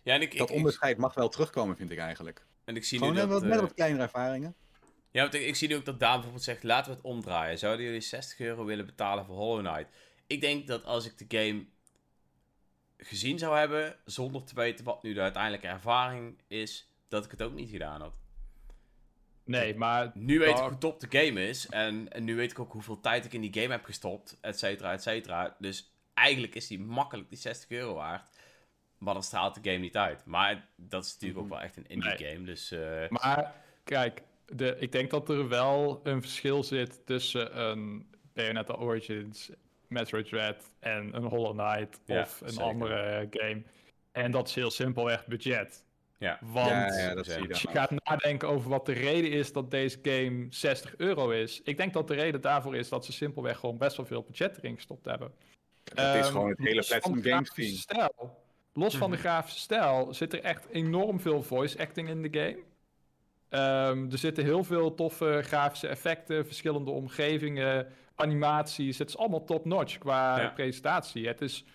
Ja, en ik, dat ik, onderscheid mag wel terugkomen, vind ik eigenlijk. en ik zie Gewoon nu dat... wat, net eh, wat kleinere ervaringen. Ja, want ik zie nu ook dat Daan bijvoorbeeld zegt, laten we het omdraaien. Zouden jullie 60 euro willen betalen voor Hollow Knight? Ik denk dat als ik de game gezien zou hebben, zonder te weten wat nu de uiteindelijke ervaring is, dat ik het ook niet gedaan had. Nee, maar Nu weet ik hoe top de game is. En, en nu weet ik ook hoeveel tijd ik in die game heb gestopt. Et cetera, et cetera. Dus eigenlijk is die makkelijk die 60 euro waard. Maar dan straalt de game niet uit. Maar dat is natuurlijk ook wel echt een indie Nee. game. Dus eh, Maar kijk, de, ik denk dat er wel een verschil zit tussen een Bayonetta Origins, Metroid Dread en een Hollow Knight Ja, of een zeker. andere game. En dat is heel simpelweg budget. Ja. Want ja, dat je gaat nadenken over wat de reden is dat deze game 60 euro is. Ik denk dat de reden daarvoor is dat ze simpelweg gewoon best wel veel budget erin gestopt hebben. Het is Ehm, gewoon het hele Platinum Games grafische team. Stijl, los van de Mhm. grafische stijl zit er echt enorm veel voice acting in de game. Ehm, er zitten heel veel toffe grafische effecten, verschillende omgevingen, animaties. Het is allemaal top-notch qua Ja. presentatie. Het is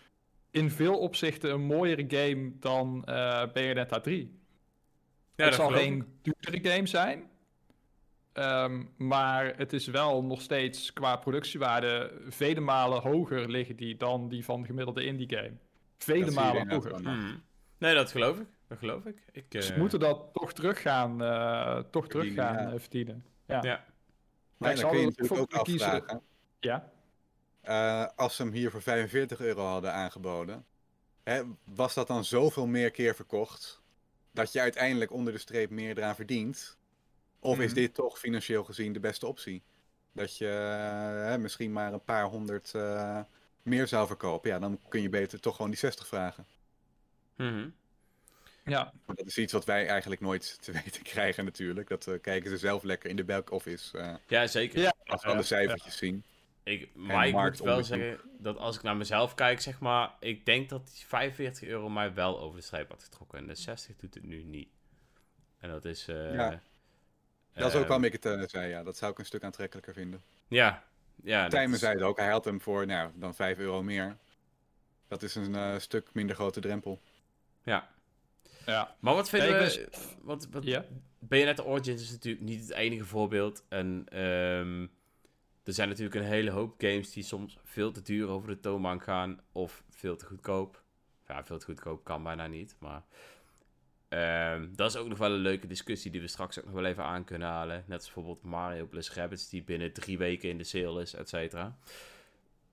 in veel opzichten een mooiere game dan eh Bayonetta 3. Ja, het dat zal geen duurdere game zijn. Ehm, maar het is wel nog steeds qua productiewaarde vele malen hoger liggen die dan die van gemiddelde indie game. Vele Dat malen hoger. Mhm. Nee, dat geloof ik. Dat geloof ik. ik Dus eh, ze moeten dat toch terug gaan, eh, toch terug Verdienen, gaan ja. verdienen. Ja. Ja. Maar ik dan zal kun je er natuurlijk ook voor kiezen. afvragen. ja. Eh, als ze hem hier voor 45 euro hadden aangeboden, hè, was dat dan zoveel meer keer verkocht dat je uiteindelijk onder de streep meer eraan verdient? Of is Mhm. dit toch financieel gezien de beste optie? Dat je eh, hè, misschien maar een paar honderd eh, meer zou verkopen. Ja, dan kun je beter toch gewoon die 60 vragen. Mhm. ja. Maar dat is iets wat wij eigenlijk nooit te weten krijgen natuurlijk. Dat eh, kijken ze zelf lekker in de back-office eh, Ja, zeker. Ja. als we alle Ja, cijfertjes zien. Ik, maar ik moet wel zeggen dat als ik naar mezelf kijk, zeg maar, ik denk dat die 45 euro mij wel over de streep had getrokken. En de 60 doet het nu niet. En dat is... eh, Ja. Dat is ook waarom ik het eh, zei, ja. Dat zou ik een stuk aantrekkelijker vinden. Ja, ja. Tijmen is- zei het ook, hij had hem voor nou, dan 5 euro meer. Dat is een eh, stuk minder grote drempel. Ja. ja. Maar wat vinden Ja, ik we... Want, wat, Ja. Bayonetta Origins is natuurlijk niet het enige voorbeeld. En ehm, er zijn natuurlijk een hele hoop games die soms veel te duur over de toonbank gaan. Of veel te goedkoop. Ja, veel te goedkoop kan bijna niet. Maar ehm, dat is ook nog wel een leuke discussie die we straks ook nog wel even aan kunnen halen. Net als bijvoorbeeld Mario plus Rabbids die binnen drie weken in de sale is, et cetera.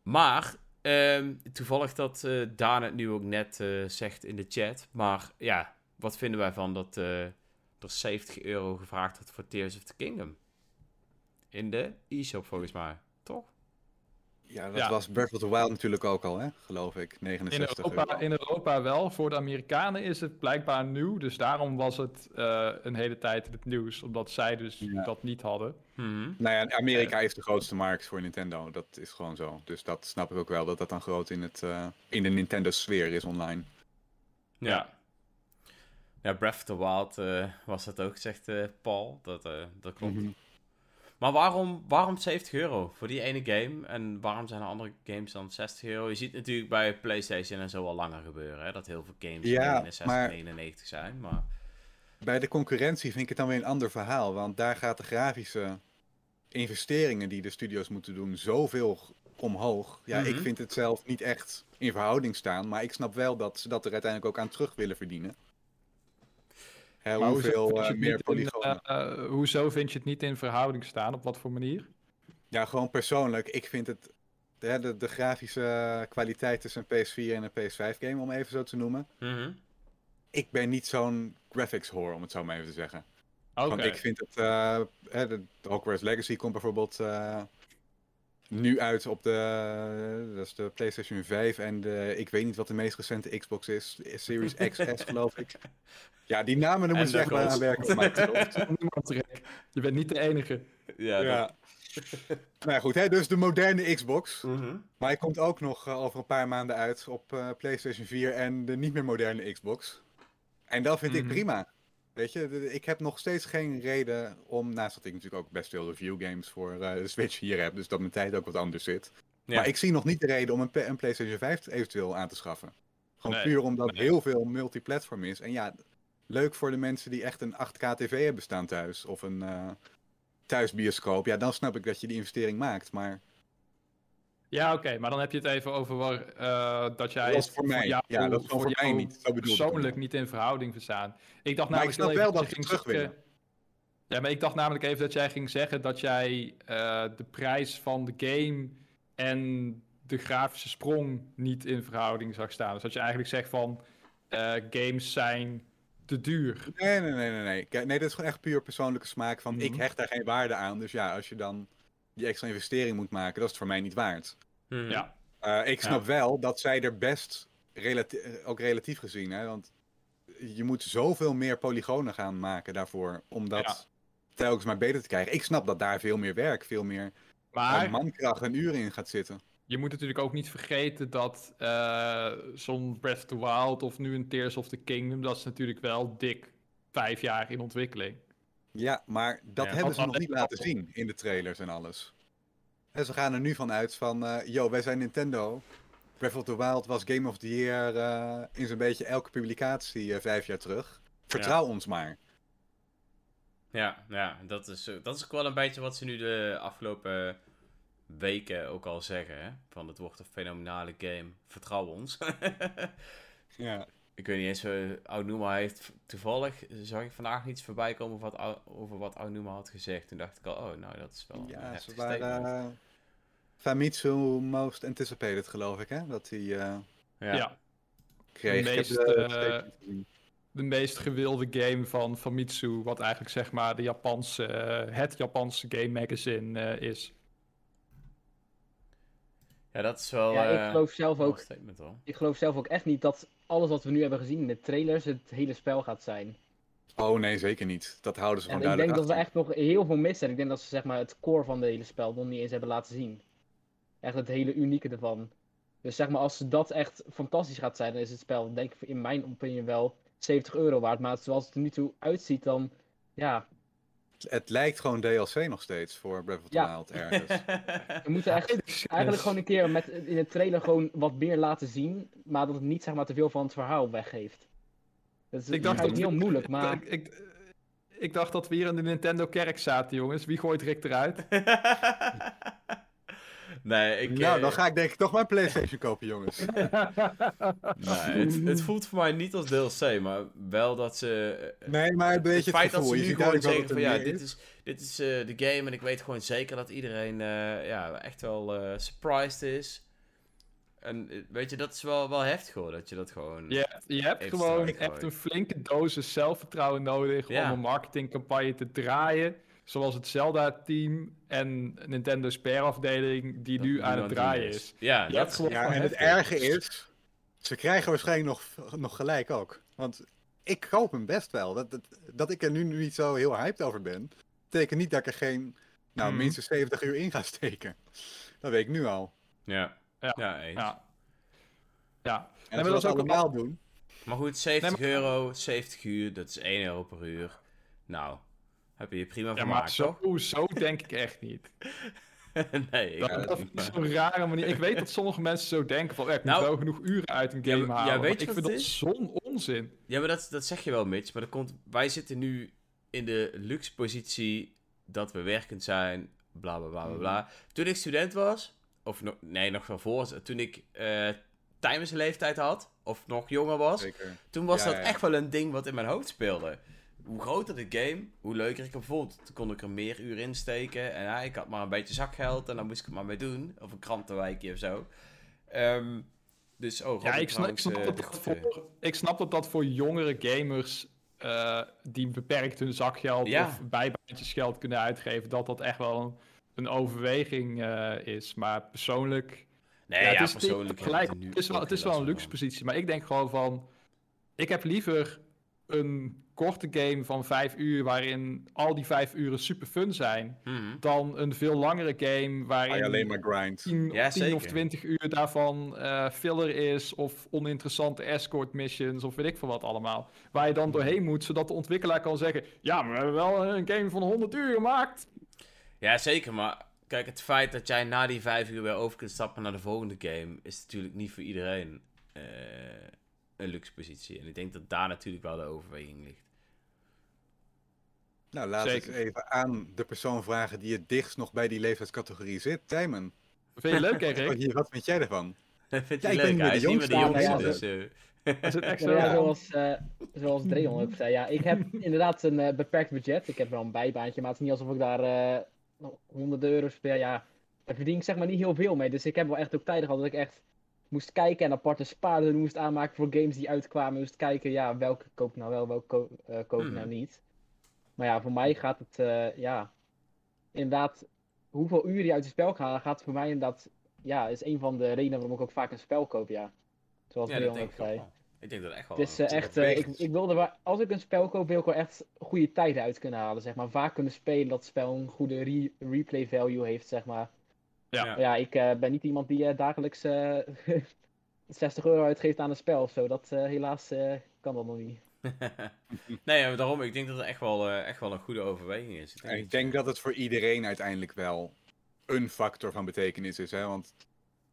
Maar Ehm, toevallig dat Daan het nu ook net eh, zegt in de chat. Maar ja, wat vinden wij van dat eh, er 70 euro gevraagd wordt voor Tears of the Kingdom? In de e-shop volgens mij, toch? Ja, dat Ja. was Breath of the Wild natuurlijk ook al, hè? geloof ik. In 69 Europa, euro. in Europa wel. Voor de Amerikanen is het blijkbaar nieuw. Dus daarom was het eh, een hele tijd in het nieuws. Omdat zij dus Ja. dat niet hadden. Mhm. Nou ja, Amerika is de grootste markt voor Nintendo. Dat is gewoon zo. Dus dat snap ik ook wel, dat dat dan groot in, het, eh, in de Nintendo-sfeer is online. Ja. Ja, Breath of the Wild eh, was dat ook, zegt eh, Paul. Dat, eh, dat klopt. Mhm. Maar waarom, waarom 70 euro voor die ene game? En waarom zijn er andere games dan 60 euro? Je ziet natuurlijk bij PlayStation en zo al langer gebeuren. Hè? Dat heel veel games Ja, 69, maar- 99 zijn. Maar Bij de concurrentie vind ik het dan weer een ander verhaal. Want daar gaat de grafische investeringen die de studio's moeten doen zoveel omhoog. Ja, ik Mhm. vind het zelf niet echt in verhouding staan. Maar ik snap wel dat ze dat er uiteindelijk ook aan terug willen verdienen. Hè, Maar hoezo hoeveel eh, meer in, polygonen. eh, eh, hoezo vind je het niet in verhouding staan? Op wat voor manier? Ja, gewoon persoonlijk. Ik vind het. De, de, de grafische kwaliteit tussen een PS4 en een PS5-game, om even zo te noemen. Mhm. Ik ben niet zo'n graphics whore, om het zo maar even te zeggen. Oké. Want ik vind het. eh, hè, de Hogwarts Legacy komt bijvoorbeeld eh, nu uit op de. Dat is de PlayStation 5 en de. Ik weet niet wat de meest recente Xbox is. Series XS, geloof ik. Ja, die namen daar En moet je echt maar aan grootste. werken op Microsoft. Niemand, Rick. Je bent niet de enige. Ja, Ja. nou ja, goed, hè, dus de moderne Xbox. Mhm. Maar hij komt ook nog eh, over een paar maanden uit op eh, PlayStation 4 en de niet meer moderne Xbox. En dat vind Mhm. ik prima. Weet je, ik heb nog steeds geen reden om, naast dat ik natuurlijk ook best veel review games voor eh, de Switch hier heb, dus dat mijn tijd ook wat anders zit. Ja. Maar ik zie nog niet de reden om een, PlayStation 5 eventueel aan te schaffen. Gewoon Nee, puur omdat nee. heel veel multiplatform is. En ja, leuk voor de mensen die echt een 8K TV hebben staan thuis. Of een eh, thuisbioscoop. Ja, dan snap ik dat je die investering maakt. Maar Ja, oké, maar dan heb je het even over waar, eh, dat jij dat is voor mij. jou- ja, dat is voor mij niet. Zo persoonlijk niet. in verhouding verstaan. Ik dacht Maar ik namelijk snap wel dat je terug zeggen- willen. Ja, maar ik dacht namelijk even dat jij ging zeggen dat jij eh, de prijs van de game en de grafische sprong niet in verhouding zag staan. Dus dat je eigenlijk zegt van eh, games zijn te duur. Nee, nee, nee, nee. Nee, nee dit is gewoon echt puur persoonlijke smaak. Van ik Mhm. hecht daar geen waarde aan. Dus ja, als je dan die extra investering moet maken, dat is het voor mij niet waard. Mhm. Ja, Eh, ik snap wel dat zij er best, relati- eh, ook relatief gezien, hè, want je moet zoveel meer polygonen gaan maken daarvoor, om dat Ja. telkens maar beter te krijgen. Ik snap dat daar veel meer werk, veel meer maar eh, mankracht en uren in gaat zitten. je moet natuurlijk ook niet vergeten dat eh, zo'n Breath of the Wild of nu een Tears of the Kingdom, dat is natuurlijk wel dik vijf jaar in ontwikkeling. Ja, maar dat Ja. hebben ze nog niet laten zien in de trailers en alles. En ze gaan er nu van uit van, eh yo, wij zijn Nintendo. Breath of the Wild was Game of the Year eh, in zo'n beetje elke publicatie eh, vijf jaar terug. Vertrouw ons maar. Ja, ja dat, is, dat is ook wel een beetje wat ze nu de afgelopen weken ook al zeggen. Hè? Van het wordt een fenomenale game. Vertrouw ons. Ja. Ik weet niet eens, uh, Aonuma heeft toevallig, zag ik vandaag iets voorbij komen over wat, over wat Aonuma had gezegd. Toen dacht ik al, oh, nou dat is wel een Ja, heftig ze waren statement. eh, Famitsu most anticipated, geloof ik, hè? Dat hij eh, ja. ja. kreeg. De meest, de meest gewilde game van Famitsu, wat eigenlijk zeg maar de Japanse, het Japanse game magazine eh, is. Ja, dat is wel Ja, ik geloof zelf een ook. statement hoor. Ik geloof zelf ook echt niet dat alles wat we nu hebben gezien in de trailers het hele spel gaat zijn. Oh nee, zeker niet. Dat houden ze En gewoon ik denk duidelijk dat we echt nog heel veel missen. Ik denk dat ze zeg maar, het core van het hele spel nog niet eens hebben laten zien. Echt het hele unieke ervan. Dus zeg maar, als dat echt fantastisch gaat zijn, dan is het spel, denk ik, in mijn opinie wel 70 euro waard. Maar zoals het er nu toe uitziet, dan ja, Het lijkt gewoon DLC nog steeds voor Breath of the Ja. Wild ergens. we moeten echt eigenlijk gewoon een keer met, in de trailer gewoon wat meer laten zien. Maar dat het niet zeg maar, te veel van het verhaal weggeeft. Dat is Ik dacht dat heel we- moeilijk, maar Ik, ik, ik dacht dat we hier in de Nintendo kerk zaten, jongens. Wie gooit Rick eruit? nee, ik... nou, eh, dan ga ik denk ik toch mijn PlayStation kopen, jongens. nee, het, het voelt voor mij niet als DLC, maar wel dat ze... eh, Nee, maar een beetje het het, feit gevoel. dat Je ze nu ziet gewoon zeggen van ja, dit is, dit is eh, de game en ik weet gewoon zeker dat iedereen eh, ja, echt wel eh, surprised is. En weet je, dat is wel, wel heftig hoor, dat je dat gewoon... Je hebt, je hebt gewoon echt een flinke dosis zelfvertrouwen nodig Ja. om een marketingcampagne te draaien. Zoals het Zelda-team en Nintendo Spare-afdeling die dat nu aan het draaien is. Ja, Je dat Ja, en het erge is, ze krijgen waarschijnlijk nog, nog gelijk ook. Want ik koop hem best wel. Dat, dat, dat ik er nu niet zo heel hyped over ben, betekent niet dat ik er geen, nou, Mhm. minstens 70 uur in ga steken. Dat weet ik nu al. Ja, Ja. ja, eens. Ja. Ja. En als we dat dat ook allemaal doen, Maar goed, 70 Nee, maar- euro, 70 uur, dat is 1 euro per uur. Nou, heb je je prima Ja, maar zo, zo denk ik echt niet. nee, ik Dat, dat is zo'n rare manier. Ik weet dat sommige mensen zo denken van, ik moet Nou, wel genoeg uren uit een game ja, halen. weet maar je ik vind dat zo'n onzin. Ja, maar dat, dat zeg je wel, Mitch. Maar dat komt, wij zitten nu in de luxe positie dat we werkend zijn, bla bla bla bla. bla. Toen ik student was, of nog, nee, nog van voor, toen ik eh tijdens leeftijd had, of nog jonger was, zeker. toen was Ja, dat echt wel een ding wat in mijn hoofd speelde. Hoe groter de game, hoe leuker ik hem vond. Toen kon ik er meer uur in steken. En ja, ik had maar een beetje zakgeld en dan moest ik het maar mee doen. Of een krantenwijkje of zo. Ehm, dus, oh, Ja, ik snap, ik, snap eh, dat dat groeten. voor, ik snap dat dat voor jongere gamers eh, die beperkt hun zakgeld Ja. of bijbaantjes geld kunnen uitgeven, dat dat echt wel een, een overweging eh, is. Maar persoonlijk, Nee, ja, ja, het is, persoonlijk. gelijk, nu het is wel, het is wel een luxe positie. Maar ik denk gewoon van, ik heb liever een korte game van vijf uur waarin al die vijf uren super fun zijn, Mhm. dan een veel langere game waarin alleen maar grind. 10, Ja, 10 of. 20 uur daarvan eh, filler is, of oninteressante escort missions, of weet ik veel wat allemaal. Waar je dan doorheen moet, zodat de ontwikkelaar kan zeggen: Ja, maar we hebben wel een game van 100 uur gemaakt. Ja, zeker. Maar kijk, het feit dat jij na die vijf uur weer over kunt stappen naar de volgende game, is natuurlijk niet voor iedereen eh, een luxe positie. En ik denk dat daar natuurlijk wel de overweging ligt. Nou, eens Zeker. even aan de persoon vragen die het dichtst nog bij die leeftijdscategorie zit. Simon, Vind je leuk, wat, Erik? hier- wat vind jij ervan? Vind Ja, je ik ben leuk? niet Hij is de niet meer de jongste, dus... eh, Is het echt Ja, zoals, eh zoals Dreon ook zei, ja, ik heb inderdaad een eh, beperkt budget. Ik heb wel een bijbaantje, maar het is niet alsof ik daar eh honderden euro's per jaar, daar verdien ik zeg maar niet heel veel mee. Dus ik heb wel echt ook tijden gehad dat ik echt moest kijken en aparte spaarden moest aanmaken voor games die uitkwamen. Moest kijken, ja, welke koop ik nou wel, welke ko- eh, koop ik nou niet. Maar ja, voor mij gaat het, eh, ja, inderdaad, hoeveel uren je uit het spel gaat, gaat voor mij inderdaad, ja, is een van de redenen waarom ik ook vaak een spel koop, ja. Zoals Ja, dat Dreon denk ook zei. wel. Ik denk dat echt wel. Het is eh, echt, eh, ik, ik wilde wel, als ik een spel koop, wil ik wel echt goede tijden uit kunnen halen, zeg maar. Vaak kunnen spelen dat het spel een goede re- replay value heeft, zeg maar. Ja. Maar ja, ik eh, ben niet iemand die dagelijks eh 60 euro uitgeeft aan een spel of zo. Dat eh, helaas eh, kan dat nog niet. nee, maar daarom, ik denk dat het echt wel, eh, echt wel een goede overweging is. Ik En denk ik denk dat het voor iedereen uiteindelijk wel een factor van betekenis is. Hè? Want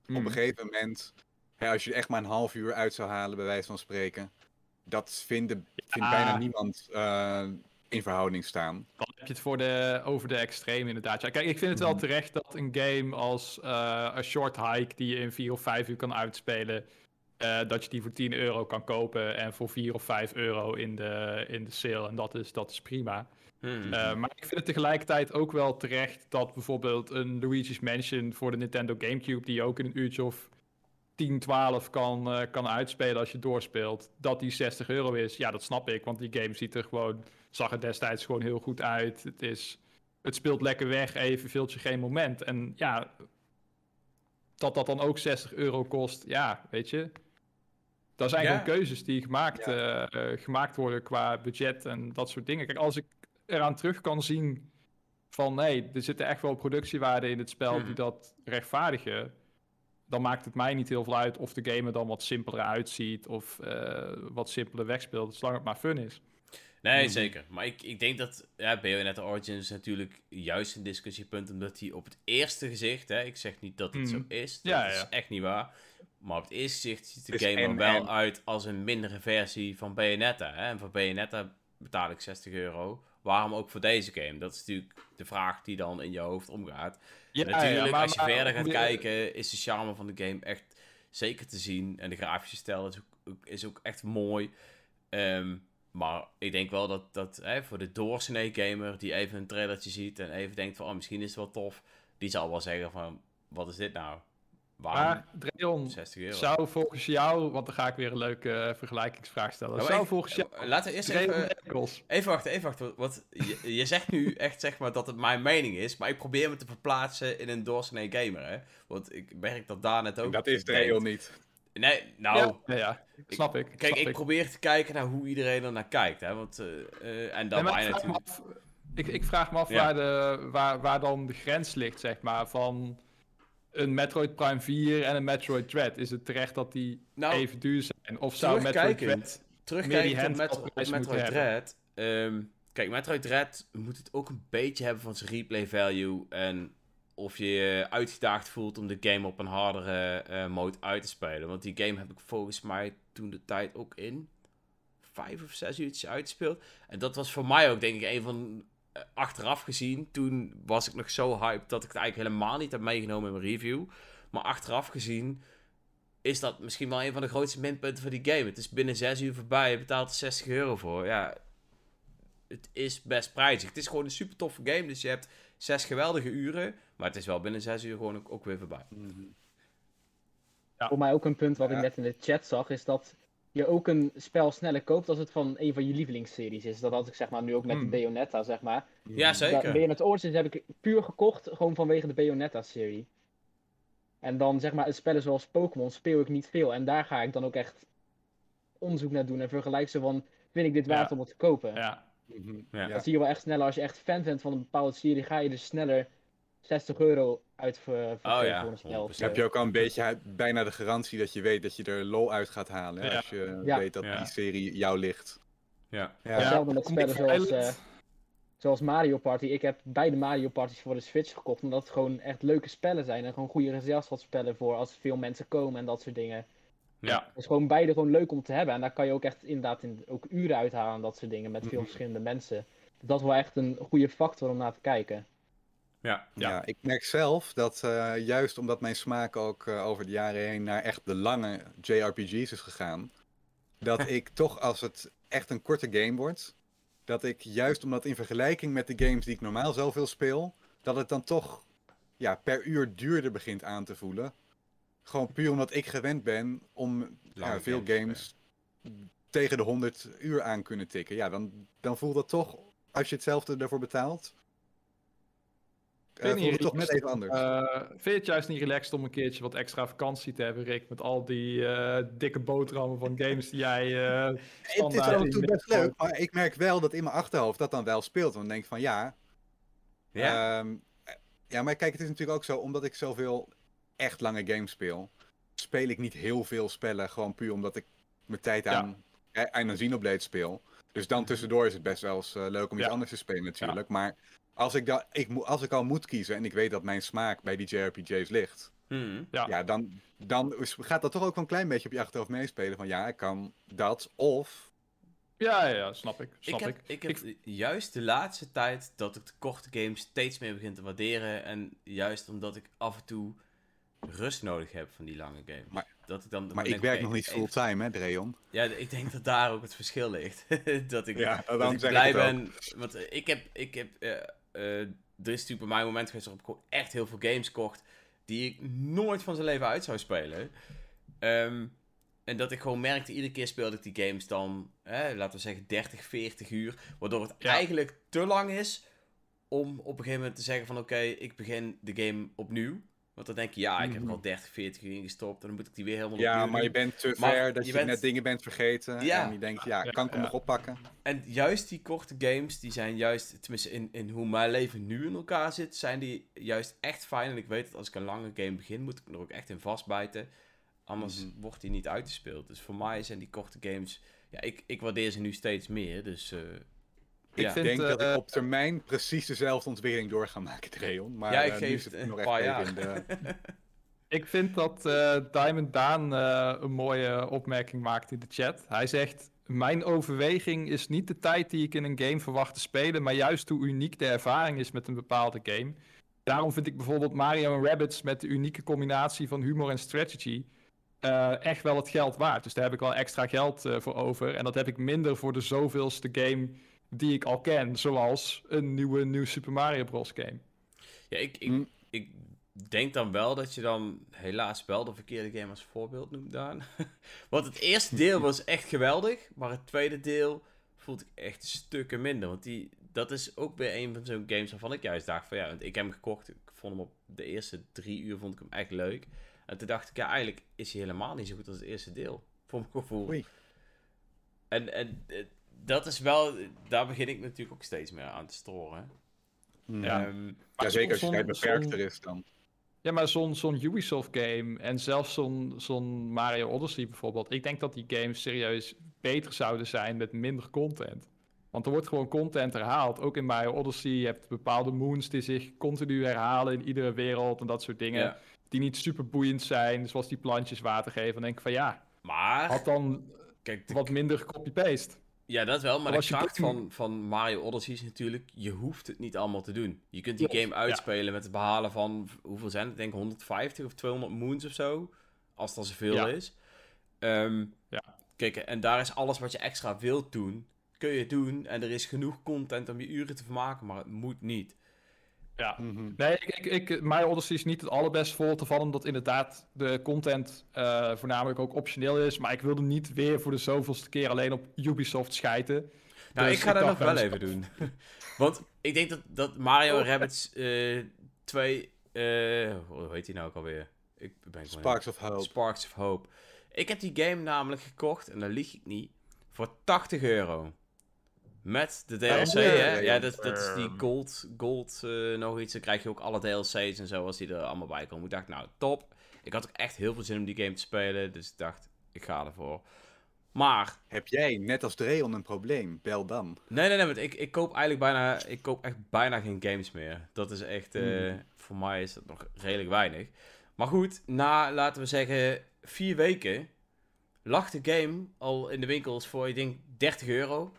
Hmm. op een gegeven moment, hè, als je er echt maar een half uur uit zou halen, bij wijze van spreken, dat vinden, vindt Ja. bijna niemand eh, in verhouding staan. Dan heb je het voor de, over de extreem inderdaad. Ja, kijk, ik vind het wel Mhm. terecht dat een game als eh A Short Hike, die je in 4 of 5 uur kan uitspelen, eh, dat je die voor 10 euro kan kopen en voor 4 of 5 euro in de, in de sale. En dat is, dat is prima. Hmm. Eh, maar ik vind het tegelijkertijd ook wel terecht dat bijvoorbeeld een Luigi's Mansion voor de Nintendo Gamecube, die je ook in een uurtje of 10, 12 kan, eh, kan uitspelen als je doorspeelt, dat die 60 euro is. Ja, dat snap ik, want die game ziet er gewoon, zag er destijds gewoon heel goed uit. Het, is, het speelt lekker weg, even veelt je geen moment. En ja, dat dat dan ook 60 euro kost, ja, weet je. Dat zijn Ja. gewoon keuzes die gemaakt, eh, eh, gemaakt worden qua budget en dat soort dingen. Kijk, als ik eraan terug kan zien van nee, er zitten echt wel productiewaarden in het spel Mhm. die dat rechtvaardigen, dan maakt het mij niet heel veel uit of de game er dan wat simpeler uitziet of eh, wat simpeler wegspeelt, zolang het maar fun is. Nee, Mhm. zeker. Maar ik, ik denk dat ja, Bayonetta Origins is natuurlijk juist een discussiepunt, omdat hij op het eerste gezicht, hè, ik zeg niet dat het Mhm. zo is, dat Ja, is ja. echt niet waar, maar op het eerste gezicht ziet de game er wel uit als een mindere versie van Bayonetta. Hè? En voor Bayonetta betaal ik 60 euro. Waarom ook voor deze game? Dat is natuurlijk de vraag die dan in je hoofd omgaat. Ja, En natuurlijk, maar- als je verder gaat kijken, is de charme van de game echt zeker te zien. En de grafische stijl is ook, ook- is ook echt mooi. Ehm, maar ik denk wel dat, dat hè, voor de doorsnee gamer die even een trailertje ziet en even denkt van, oh, misschien is het wel tof, die zal wel zeggen van, wat is dit nou? Waarom Maar Dreon, 60 euro? zou volgens jou, want dan ga ik weer een leuke eh, vergelijkingsvraag stellen. Nou, zou ik- volgens jou eh, Laten we eerst Dreon even... Eccles- Even wachten, even wachten. Want je, je zegt nu echt zeg maar, dat het mijn mening is. Maar ik probeer me te verplaatsen in een doorsnee gamer. Hè? Want ik merk dat daar net ook. dat is heel niet. Nee, nou. Ja, ja, ja, snap ik. Kijk, snap ik ik. probeer te kijken naar hoe iedereen er naar kijkt. Hè? Want, eh, eh, en dan Nee, ik, vraag me natuurlijk. af, ik, ik vraag me af Ja. waar, de, waar, waar dan de grens ligt, zeg maar, van een Metroid Prime 4 en een Metroid Dread. Is het terecht dat die Nou, even duur zijn? Of zou Metroid Dread... terugkijkend op, Met- handheld op Metroid Dread. ehm, kijk, Metroid Dread moet het ook een beetje hebben van zijn replay value. En of je je uitgedaagd voelt om de game op een hardere eh, mode uit te spelen. Want die game heb ik volgens mij toen de tijd ook in vijf of zes uurtjes uitgespeeld. En dat was voor mij ook denk ik een van... eh, achteraf gezien, toen was ik nog zo hyped dat ik het eigenlijk helemaal niet heb meegenomen in mijn review. Maar achteraf gezien is dat misschien wel een van de grootste minpunten van die game. Het is binnen 6 uur voorbij, je betaalt er 60 euro voor. Ja, het is best prijzig. Het is gewoon een super toffe game, dus je hebt zes geweldige uren. Maar het is wel binnen 6 uur gewoon ook, ook weer voorbij. Ja. Voor mij ook een punt wat Ja. ik net in de chat zag, is dat je ook een spel sneller koopt als het van een van je lievelingsseries is. Dat had ik zeg maar nu ook met Hmm. de Bayonetta, zeg maar. Ja, Da- zeker. Bayonetta Origins heb ik puur gekocht, gewoon vanwege de Bayonetta-serie. En dan zeg maar, spellen zoals Pokémon speel ik niet veel. En daar ga ik dan ook echt onderzoek naar doen en vergelijk ze van, vind ik dit waard Ja. om het te kopen? Ja, Mhm. Ja. Dat zie je wel echt sneller. Als je echt fan bent van een bepaalde serie, ga je dus sneller 60 euro uit voor, voor, Oh ja, voor een spel. 100%. Dan heb je ook al een beetje bijna de garantie dat je weet dat je er lol uit gaat halen. hè. Als je Ja. weet dat Ja. die serie jou ligt. Ja. Ja. Hetzelfde met spellen zoals, eh, zoals Mario Party. Ik heb beide Mario Parties voor de Switch gekocht, omdat het gewoon echt leuke spellen zijn. En gewoon goede gezelschapsspellen voor als veel mensen komen en dat soort dingen. ja. Het is gewoon beide gewoon leuk om te hebben. En daar kan je ook echt inderdaad in, ook uren uithalen en dat soort dingen met veel Mhm. verschillende mensen. Dat is wel echt een goede factor om naar te kijken. Ja. Ja. Ja. ik merk zelf dat eh, juist omdat mijn smaak ook eh, over de jaren heen naar echt de lange JRPG's is gegaan, dat ik toch als het echt een korte game wordt, dat ik juist omdat in vergelijking met de games die ik normaal zoveel speel, dat het dan toch ja, per uur duurder begint aan te voelen. Gewoon puur omdat ik gewend ben om ja, veel games, tegen de 100 uur aan kunnen tikken. Ja, dan, dan voelt dat toch, als je hetzelfde ervoor betaalt, Vind je toch net even anders. Eh, vind je het juist niet relaxed om een keertje wat extra vakantie te hebben, Rick? Met al die eh, dikke boterhammen van games die jij eh Het is je best leuk, maar ik merk wel dat in mijn achterhoofd dat dan wel speelt. Want dan denk ik van ja, Ja. ehm, ja, maar kijk, het is natuurlijk ook zo, omdat ik zoveel echt lange games speel, speel ik niet heel veel spellen, gewoon puur omdat ik mijn tijd aan, aan een Xenoblade speel. Dus dan tussendoor is het best wel eens leuk om iets anders te spelen natuurlijk. Maar als ik, da ik, als ik al moet kiezen en ik weet dat mijn smaak bij die JRPG's ligt, Hmm. Ja. ja, dan, dan gaat dat toch ook wel een klein beetje op je achterhoofd meespelen. Van ja, ik kan dat of Ja, ja, ja, snap ik. Snap Ik ik. heb, ik heb juist de laatste tijd dat ik de korte games steeds meer begin te waarderen. En juist omdat ik af en toe rust nodig heb van die lange games. Maar- dat ik dan, dan Maar denk ik werk nog niet fulltime, hè, Dreon? Ja, ik denk dat daar ook het verschil ligt. dat ik, Ja, dat dan ik blij ik ben. Want ik heb, ik heb eh, eh, er is natuurlijk bij mij een moment geweest waarop ik gewoon echt heel veel games kocht. Die ik nooit van zijn leven uit zou spelen. Ehm, en dat ik gewoon merkte, iedere keer speelde ik die games dan, laten we zeggen 30, 40 uur. Waardoor het Ja. eigenlijk te lang is om op een gegeven moment te zeggen van oké, ik begin de game opnieuw. Want dan denk je, ja, ik heb er al 30, 40 uur in gestopt. En dan moet ik die weer helemaal Ja, opnieuw maar je bent te Maar ver dat je je, bent- net dingen bent vergeten. Ja. En je denkt, ja, kan ik hem ja. nog oppakken? En juist die korte games, die zijn juist, tenminste in, in hoe mijn leven nu in elkaar zit, zijn die juist echt fijn. En ik weet dat als ik een lange game begin, moet ik er ook echt in vastbijten. Anders Mhm. wordt die niet uitgespeeld. Dus voor mij zijn die korte games, ja, ik, ik waardeer ze nu steeds meer. Dus eh, Ik ja. vind- denk dat eh, ik op termijn precies dezelfde ontwikkeling door ga maken, Dreon. Maar ja, ik eh, nu geef het nog een echt paar even jaar. in de- Ik vind dat eh, Diamond Daan eh, een mooie opmerking maakt in de chat. Hij zegt: Mijn overweging is niet de tijd die ik in een game verwacht te spelen, maar juist hoe uniek de ervaring is met een bepaalde game. Daarom vind ik bijvoorbeeld Mario Rabbids met de unieke combinatie van humor en strategy eh, echt wel het geld waard. Dus daar heb ik wel extra geld eh, voor over. En dat heb ik minder voor de zoveelste game die ik al ken, zoals een nieuwe New Super Mario Bros. game. Ja, ik, ik, Hm. ik denk dan wel dat je dan helaas wel de verkeerde game als voorbeeld noemt, Daan. Want het eerste deel was echt geweldig, maar het tweede deel voelde ik echt stukken minder. Want die, dat is ook weer een van zo'n games waarvan ik juist dacht van ja, want ik heb hem gekocht. Ik vond hem op de eerste drie uur vond ik hem echt leuk. En toen dacht ik, ja, eigenlijk is hij helemaal niet zo goed als het eerste deel. Voor mijn gevoel. Oei. En, en eh, dat is wel, daar begin ik natuurlijk ook steeds meer aan te storen. Ja. Ehm, Ja, zeker als je tijd beperkter is dan. Ja, maar zo'n zo'n Ubisoft-game en zelfs zo'n zo'n Mario Odyssey bijvoorbeeld. Ik denk dat die games serieus beter zouden zijn met minder content. Want er wordt gewoon content herhaald. Ook in Mario Odyssey. Je hebt bepaalde moons die zich continu herhalen in iedere wereld en dat soort dingen. ja. Die niet super boeiend zijn, zoals die plantjes water geven. Dan denk ik van ja, Maar, had dan kijk, de wat minder copy-paste. Ja, dat wel, maar Maar de kracht van, van Mario Odyssey is natuurlijk, je hoeft het niet allemaal te doen. Je kunt die game uitspelen met het behalen van, hoeveel zijn het? Ik denk 150 of 200 moons of zo, als dat zoveel Ja. is. Ehm, Ja. Kijk, en daar is alles wat je extra wilt doen, kun je doen. En er is genoeg content om je uren te vermaken, maar het moet niet. Ja. Mhm. Nee, ik, ik, ik, Mario Odyssey is niet het allerbest voor te vallen, omdat inderdaad de content eh, voornamelijk ook optioneel is. Maar ik wilde niet weer voor de zoveelste keer alleen op Ubisoft schijten. Nou, Dus ik ga dat nog wel even doen. Want ik denk dat, dat Mario Oh. Rabbids 2, hoe heet die nou ook alweer? Ik ben gewoon Sparks of Hope. Sparks of Hope. Ik heb die game namelijk gekocht, en daar lieg ik niet, voor 80 euro. Met de DLC, hè? ja. Ja, dat, dat is die Ehm. gold, gold eh, nog iets. Dan krijg je ook alle DLC's en zo, als die er allemaal bij komen. Ik dacht, nou, top. Ik had ook echt heel veel zin om die game te spelen, dus ik dacht, ik ga ervoor. Maar, Heb jij, net als Dreon, een probleem? Bel dan. nee, nee, nee, want ik, ik koop eigenlijk bijna, ik koop echt bijna geen games meer. Dat is echt, eh, Hmm. voor mij is dat nog redelijk weinig. Maar goed, na, laten we zeggen, vier weken lag de game al in de winkels voor, ik denk, 30 euro.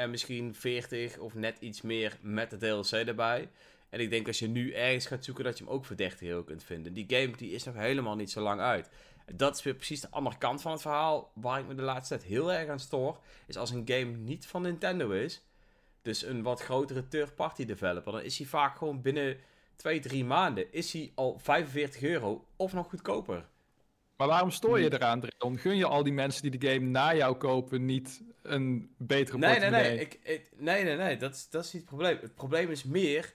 En misschien 40 of net iets meer met de DLC erbij. En ik denk als je nu ergens gaat zoeken dat je hem ook voor 30 euro kunt vinden. Die game die is nog helemaal niet zo lang uit. Dat is weer precies de andere kant van het verhaal waar ik me de laatste tijd heel erg aan stoor. Is als een game niet van Nintendo is, dus een wat grotere third-party developer, dan is hij vaak gewoon binnen 2, 3 maanden is hij al 45 euro of nog goedkoper. Maar waarom stoor je eraan, Dreon? Gun je al die mensen die de game na jou kopen niet een betere Nee, nee, portemonnee? nee. Ik, ik- nee, nee, nee. Dat, is- dat is niet het probleem. Het probleem is meer.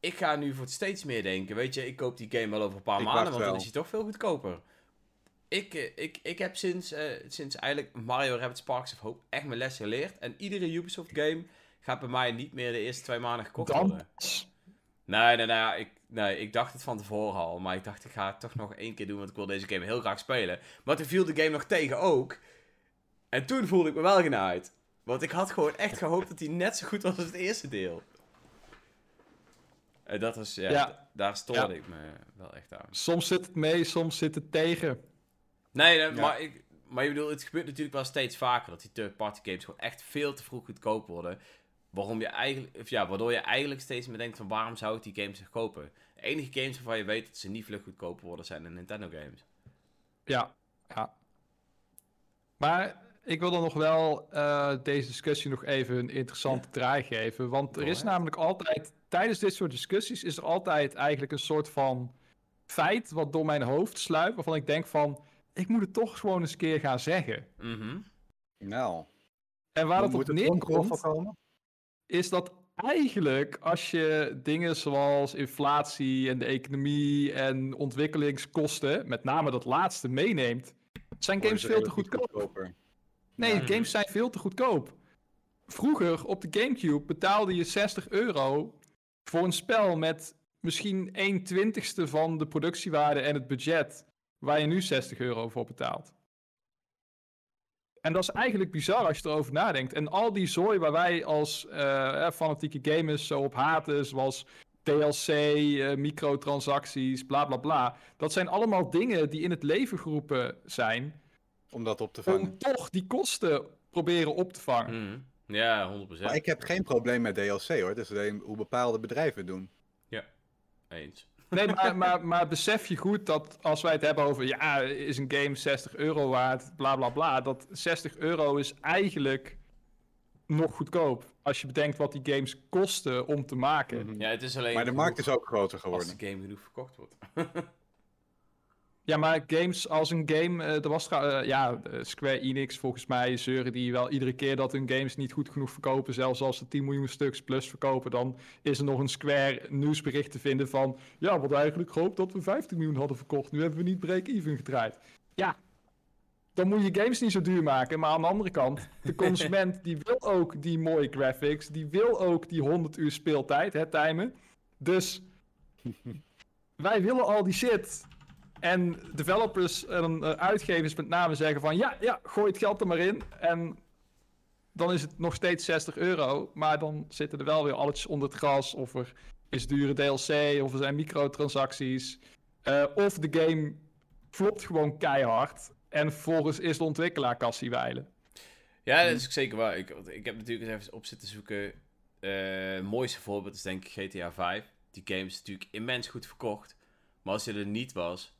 Ik ga nu voor het steeds meer denken. Weet je, ik koop die game wel over een paar Ik maanden, want dan is hij toch veel goedkoper. Ik, eh, ik, ik heb sinds, eh, sinds eigenlijk Mario Rabbit Sparks of Hope echt mijn les geleerd. En iedere Ubisoft game gaat bij mij niet meer de eerste twee maanden gekocht Dan worden. Nee, nee, nee, ik, nee. Ik dacht het van tevoren al. Maar ik dacht, ik ga het toch nog één keer doen. Want ik wil deze game heel graag spelen. Maar toen viel de game nog tegen ook. En toen voelde ik me wel genaaid. Want ik had gewoon echt gehoopt dat hij net zo goed was als het eerste deel. En dat was, ja, daar stoorde Ja. ik me wel echt aan. Soms zit het mee, soms zit het tegen. Nee, nee, Ja. maar, ik, maar je bedoelt, het gebeurt natuurlijk wel steeds vaker dat die third-party games gewoon echt veel te vroeg goedkoop worden. Waarom je eigenlijk, of ja, waardoor je eigenlijk steeds meer denkt van waarom zou ik die games kopen? De enige games waarvan je weet dat ze niet vlug goedkoper worden zijn de Nintendo games. Ja, ja. Maar ik wil dan nog wel eh, deze discussie nog even een interessante draai geven. Want er is namelijk altijd, tijdens dit soort discussies, is er altijd eigenlijk een soort van feit wat door mijn hoofd sluipt. Waarvan ik denk van, ik moet het toch gewoon eens een keer gaan zeggen. Mhm. Nou, En waar dan het op moet het tromgeroffel neerkomt, komen. Is dat eigenlijk als je dingen zoals inflatie en de economie en ontwikkelingskosten, met name dat laatste, meeneemt, zijn games veel te goedkoop. goedkoper. Nee, Ja. games zijn veel te goedkoop. Vroeger op de GameCube betaalde je 60 euro voor een spel met misschien 1 twintigste van de productiewaarde en het budget, waar je nu 60 euro voor betaalt. En dat is eigenlijk bizar als je erover nadenkt. En al die zooi waar wij als eh, eh, fanatieke gamers zo op haten, zoals DLC, eh, microtransacties, bla bla bla. Dat zijn allemaal dingen die in het leven geroepen zijn Om dat op te vangen. om toch die kosten proberen op te vangen. Mhm. Ja, 100%. Maar ik heb geen probleem met DLC hoor. Het is alleen hoe bepaalde bedrijven het doen. Eens. Nee, maar, maar, maar besef je goed dat als wij het hebben over, ja, is een game 60 euro waard, bla bla bla, dat 60 euro is eigenlijk nog goedkoop. Als je bedenkt wat die games kosten om te maken. Mhm. Ja, het is alleen Maar de markt is ook groter als geworden. de game genoeg verkocht wordt. Ja, maar games als een game, eh, er was tra- eh, ja, eh, Square Enix volgens mij zeuren die wel iedere keer dat hun games niet goed genoeg verkopen, zelfs als ze 10 miljoen stuks plus verkopen, dan is er nog een Square nieuwsbericht te vinden van, ja, we hadden eigenlijk gehoopt dat we 15 miljoen hadden verkocht, nu hebben we niet break-even gedraaid. Ja, dan moet je games niet zo duur maken, maar aan de andere kant, de consument die wil ook die mooie graphics, die wil ook die 100 uur speeltijd, hè, timen. Dus wij willen al die shit. En developers en eh, uitgevers met name zeggen van ja, ja, gooi het geld er maar in. En dan is het nog steeds 60 euro. Maar dan zitten er wel weer alles onder het gras. Of er is dure DLC, of er zijn microtransacties. Eh, of de game flopt gewoon keihard. En vervolgens is de ontwikkelaar kassie wijlen. Ja, dat is zeker waar. Ik, ik heb natuurlijk eens even op zitten zoeken. Het mooiste voorbeeld is denk ik GTA 5. Die game is natuurlijk immens goed verkocht. Maar als die er niet was,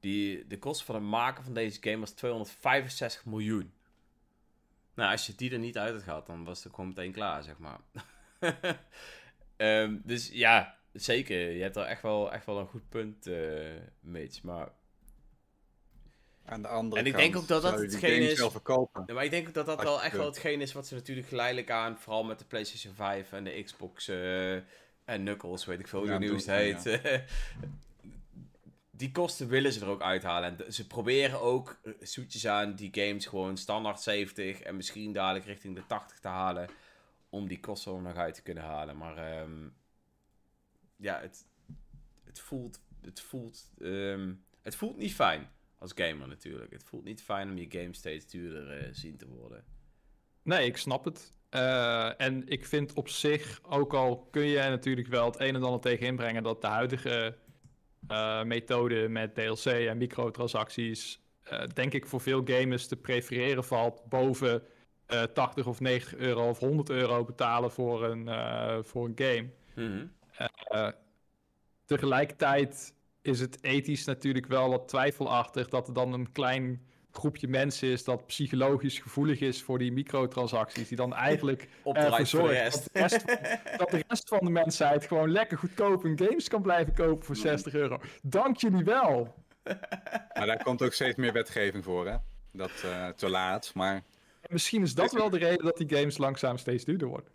die, de kosten van het maken van deze game was 265 miljoen. Nou, als je die er niet uit had gehad, dan was het gewoon meteen klaar, zeg maar. Ehm, dus ja, zeker. Je hebt er echt wel, echt wel een goed punt, Mitch. Maar Aan de andere En ik kant denk ook dat dat hetgeen is-. Ja, maar ik denk ook dat dat wel echt wel hetgeen is wat ze natuurlijk geleidelijk aan, vooral met de PlayStation 5 en de Xbox eh, en Knuckles, weet ik veel hoe Ja, doen, heet. die kosten willen ze er ook uithalen. En ze proberen ook eh, zoetjes aan die games gewoon standaard 70 en misschien dadelijk richting de 80 te halen. Om die kosten er nog uit te kunnen halen. Maar ehm, ja, het, het voelt, het, voelt, ehm, het voelt niet fijn als gamer natuurlijk. Het voelt niet fijn om je game steeds duurder eh, zien te worden. Nee, ik snap het. Eh, en ik vind op zich, ook al kun je natuurlijk wel het een en ander tegen inbrengen, dat de huidige eh, methode met DLC en microtransacties, eh, denk ik voor veel gamers te prefereren valt boven eh 80 of 90 euro of 100 euro betalen voor een, eh, voor een game. Mhm. Eh, tegelijkertijd is het ethisch natuurlijk wel wat twijfelachtig dat er dan een klein groepje mensen is dat psychologisch gevoelig is voor die microtransacties, die dan eigenlijk Opdraait ervoor zorgt rest. Dat, de rest, dat de rest van de mensheid gewoon lekker goedkoop hun games kan blijven kopen voor 60 euro. Dank jullie wel. Maar daar komt ook steeds meer wetgeving voor, hè? Dat eh, te laat, maar En misschien is dat wel de reden dat die games langzaam steeds duurder worden.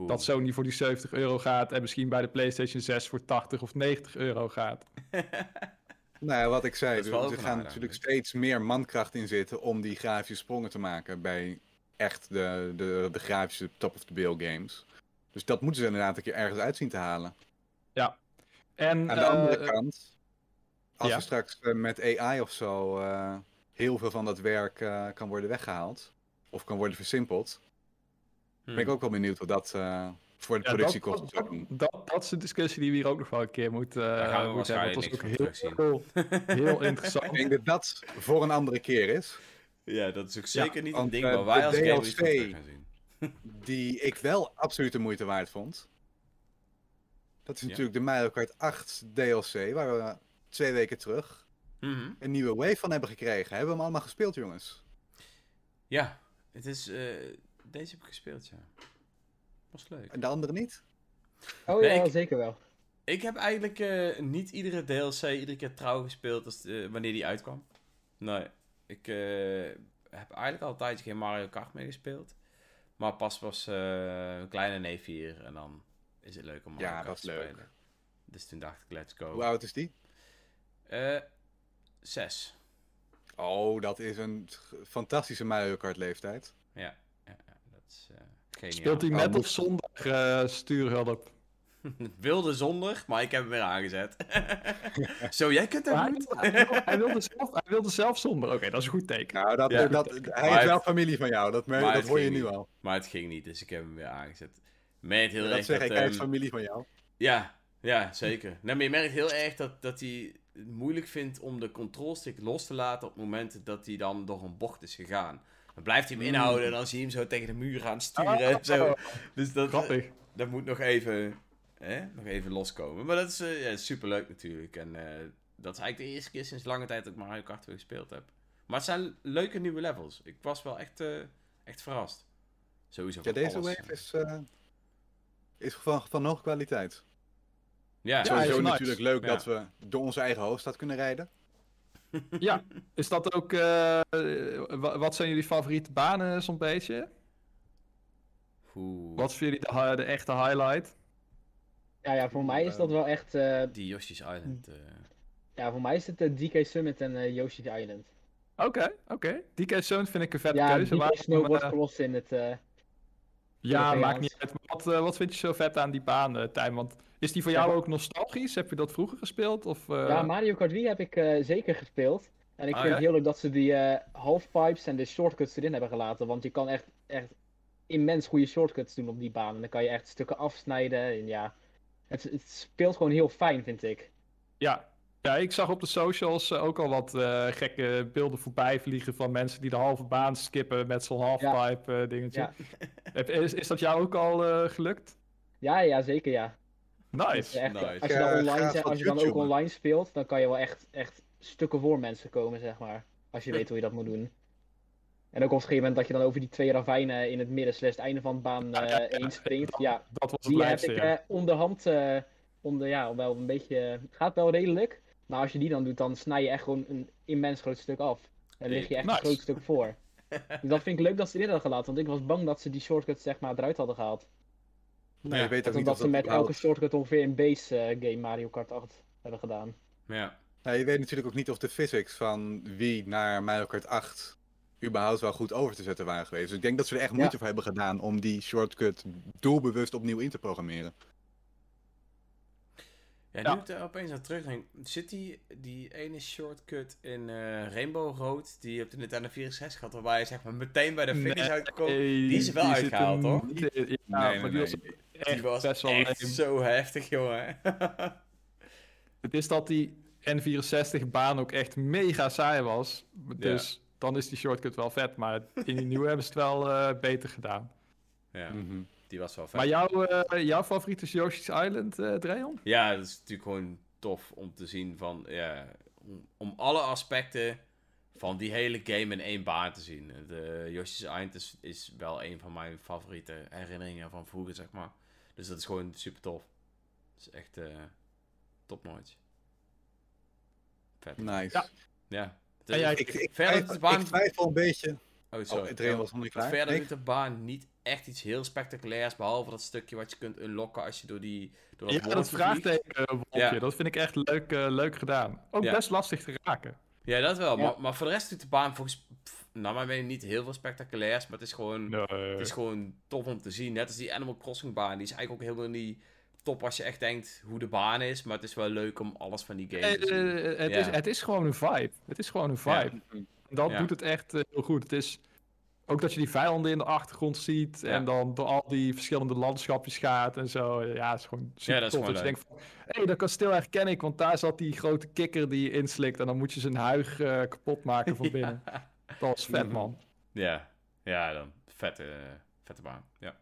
Boem. Dat Sony voor die 70 euro gaat en misschien bij de PlayStation 6 voor 80 of 90 euro gaat. nou, ja, wat ik zei, er gaan natuurlijk steeds meer mankracht in zitten om die grafische sprongen te maken bij echt de, de, de grafische top of the bill games. Dus dat moeten ze inderdaad een keer ergens uitzien te halen. En, Aan de eh, andere kant, als ja. er straks eh, met AI of zo eh, heel veel van dat werk eh, kan worden weggehaald, of kan worden versimpeld, Hm. ben ik ook wel benieuwd wat dat eh, voor de ja, productiekosten dat, zou dat, doen. dat, dat is een discussie die we hier ook nog wel een keer moeten, Daar gaan we uh, moeten hebben. Dat is niks ook heel, heel interessant. Ik denk dat dat voor een andere keer is. Ja, dat is ook zeker niet een ding eh, waar wij als gamers gaan zien. Die ik wel absoluut de moeite waard vond. Dat is Ja. natuurlijk de Mario Kart 8 DLC, waar we twee weken terug Mhm. een nieuwe wave van hebben gekregen. Hebben we hem allemaal gespeeld, jongens? Ja, het is... eh, deze heb ik gespeeld, ja. Was leuk. En de andere niet? Oh Nee, ja, ik- zeker wel. Ik heb eigenlijk eh, niet iedere DLC iedere keer trouw gespeeld als, eh, wanneer die uitkwam. Nee, ik eh, heb eigenlijk al een tijdje geen Mario Kart meer gespeeld. Maar pas was eh, een kleine neef hier en dan is het leuk om Mario Ja, Kart dat is te leuk. spelen. Dus toen dacht ik, let's go. Hoe oud is die? Eh, zes. Oh, dat is een fantastische Mario Kart leeftijd. Ja, ja, ja, dat is eh geniaal. Speelt hij Oh, met moet- of zonder eh stuurhulp? Wilde zonder, maar ik heb hem weer aangezet. Zo, jij kunt hem hij, niet. hij, wilde, hij, wilde zelf, hij wilde zelf zonder. Oké, dat is een goed teken. Nou, dat, Ja. dat, hij Maar is het- wel familie van jou, dat, dat hoor je nu niet. al. Maar het ging niet, dus ik heb hem weer aangezet. Merkt heel dat erg zeg dat, ik, hij is ehm, familie van jou. Ja, ja, zeker. Nee, maar je merkt heel erg dat, dat hij het moeilijk vindt om de controlstick los te laten op het moment dat hij dan door een bocht is gegaan. Dan blijft hij hem Mm. inhouden en dan zie je hem zo tegen de muur gaan sturen Ah, en zo. Dus dat, Grappig. dat moet nog even, hè, nog even loskomen. Maar dat is eh, ja, superleuk natuurlijk. En eh, dat is eigenlijk de eerste keer sinds lange tijd dat ik Mario Kart weer gespeeld heb. Maar het zijn leuke nieuwe levels. Ik was wel echt, eh, echt verrast. Sowieso Ja, deze alles. wave is, eh, is van, van hoge kwaliteit. Ja, Ja, Sowieso is nice. natuurlijk leuk Ja. dat we door onze eigen hoofdstad kunnen rijden. Ja, is dat ook... eh, wa- wat zijn jullie favoriete banen zo'n beetje? Oeh, Wat voor jullie de, echte highlight? Ja, ja, voor mij is dat wel echt... eh, die Yoshi's Island. eh. ja, voor mij is het de DK Summit en Yoshi's Island. Oké, oké. DK Zone vind ik een vette Ja, keuze. Waarom, Snowboard Cross in het... eh, ja, maakt niet uit. Wat, wat vind je zo vet aan die baan, Tijm? Want is die voor jou ook nostalgisch? Heb je dat vroeger gespeeld? Of, eh, Ja, Mario Kart Wii heb ik eh, zeker gespeeld. En ik Ah, vind ja? het heel leuk dat ze die eh, halfpipes en de shortcuts erin hebben gelaten. Want je kan echt, echt immens goede shortcuts doen op die baan. En dan kan je echt stukken afsnijden. En ja, het, het speelt gewoon heel fijn, vind ik. Ja. ja, ik zag op de socials ook al wat gekke beelden voorbij vliegen van mensen die de halve baan skippen met zo'n halfpipe dingetje. Ja. Is, is dat jou ook al gelukt? Ja, ja, zeker ja. Nice. Echt, Nice. Als je dan, Ja, online, als je dan ook online speelt, dan kan je wel echt, echt stukken voor mensen komen, zeg maar. Als je weet hoe je dat moet doen. En ook op een gegeven moment dat je dan over die twee ravijnen in het midden slash het einde van de baan Ja, ja, eh, ja. heen springt. Ja, Dat was het Die heb ik ja. eh, onderhand, eh, onder, ja, wel een beetje, het gaat wel redelijk. Maar als je die dan doet, dan snij je echt gewoon een immens groot stuk af. En lig je echt Nice. een groot stuk voor. Dus dat vind ik leuk dat ze erin hadden gelaten, want ik was bang dat ze die shortcuts zeg maar eruit hadden gehaald. Nee, Ja, je weet ook Net niet omdat of ze met überhaupt- elke shortcut ongeveer een base eh, game Mario Kart 8 hebben gedaan. Ja. Nou, je weet natuurlijk ook niet of de physics van wie naar Mario Kart 8 überhaupt wel goed over te zetten waren geweest. Dus ik denk dat ze er echt moeite Ja. voor hebben gedaan om die shortcut doelbewust opnieuw in te programmeren. Ja, nu Ja. ik er opeens aan terugdenk, zit die, die ene shortcut in eh, Rainbow Road, die je op de Nintendo 64 had, waarbij je zeg maar meteen bij de finish Nee, uitkomt. die is er wel uitgehaald, hoor. in- Ja, Nee, maar nee, die nee. was Die was best wel echt lame. zo heftig, jongen. Het is dat die N64-baan ook echt mega saai was. Dus dan is die shortcut wel vet. Maar in die nieuwe hebben ze het wel eh, beter gedaan. ja, Mhm. die was wel vet. Maar jouw, eh, jouw favoriet is Yoshi's Island, eh Dreon? Ja, dat is natuurlijk gewoon tof om te zien van, ja, om, om alle aspecten van die hele game in één baan te zien. De Yoshi's Island is, is wel een van mijn favoriete herinneringen van vroeger, zeg maar. Dus dat is gewoon super tof. Het is echt eh top. Vet. Nice. Ja. Ja. En jij- Ik, ik, Verder de baan- ik twijfel een beetje. Oh, Oh, sorry. iedereen was nog niet klaar. Verder doet de baan niet echt iets heel spectaculairs, behalve dat stukje wat je kunt unlocken als je door die door dat Ja, dat vraagtekenwolkje, Ja. dat vind ik echt leuk, eh, leuk gedaan. Ook Ja. best lastig te raken. Ja, dat wel. Ja. Maar, maar voor de rest doet de baan volgens mijn mening niet heel veel spectaculairs, maar het is gewoon, het is gewoon tof om te zien. Net als die Animal Crossing baan, die is eigenlijk ook helemaal niet top als je echt denkt hoe de baan is, maar het is wel leuk om alles van die game te zien. Eh, eh, het, Ja. is, het is gewoon een vibe. Het is gewoon een vibe. Dat Ja. doet het echt eh, heel goed. Het is ook dat je die vijanden in de achtergrond ziet Ja. en dan door al die verschillende landschapjes gaat en zo. Ja, het is gewoon super dat is tof. gewoon dat je denkt van, hé, hey, dat kasteel herken ik, want daar zat die grote kikker die je inslikt en dan moet je zijn huig eh, kapot maken van binnen. Dat was vet, man. Ja, ja dan vette, vette baan. Ja.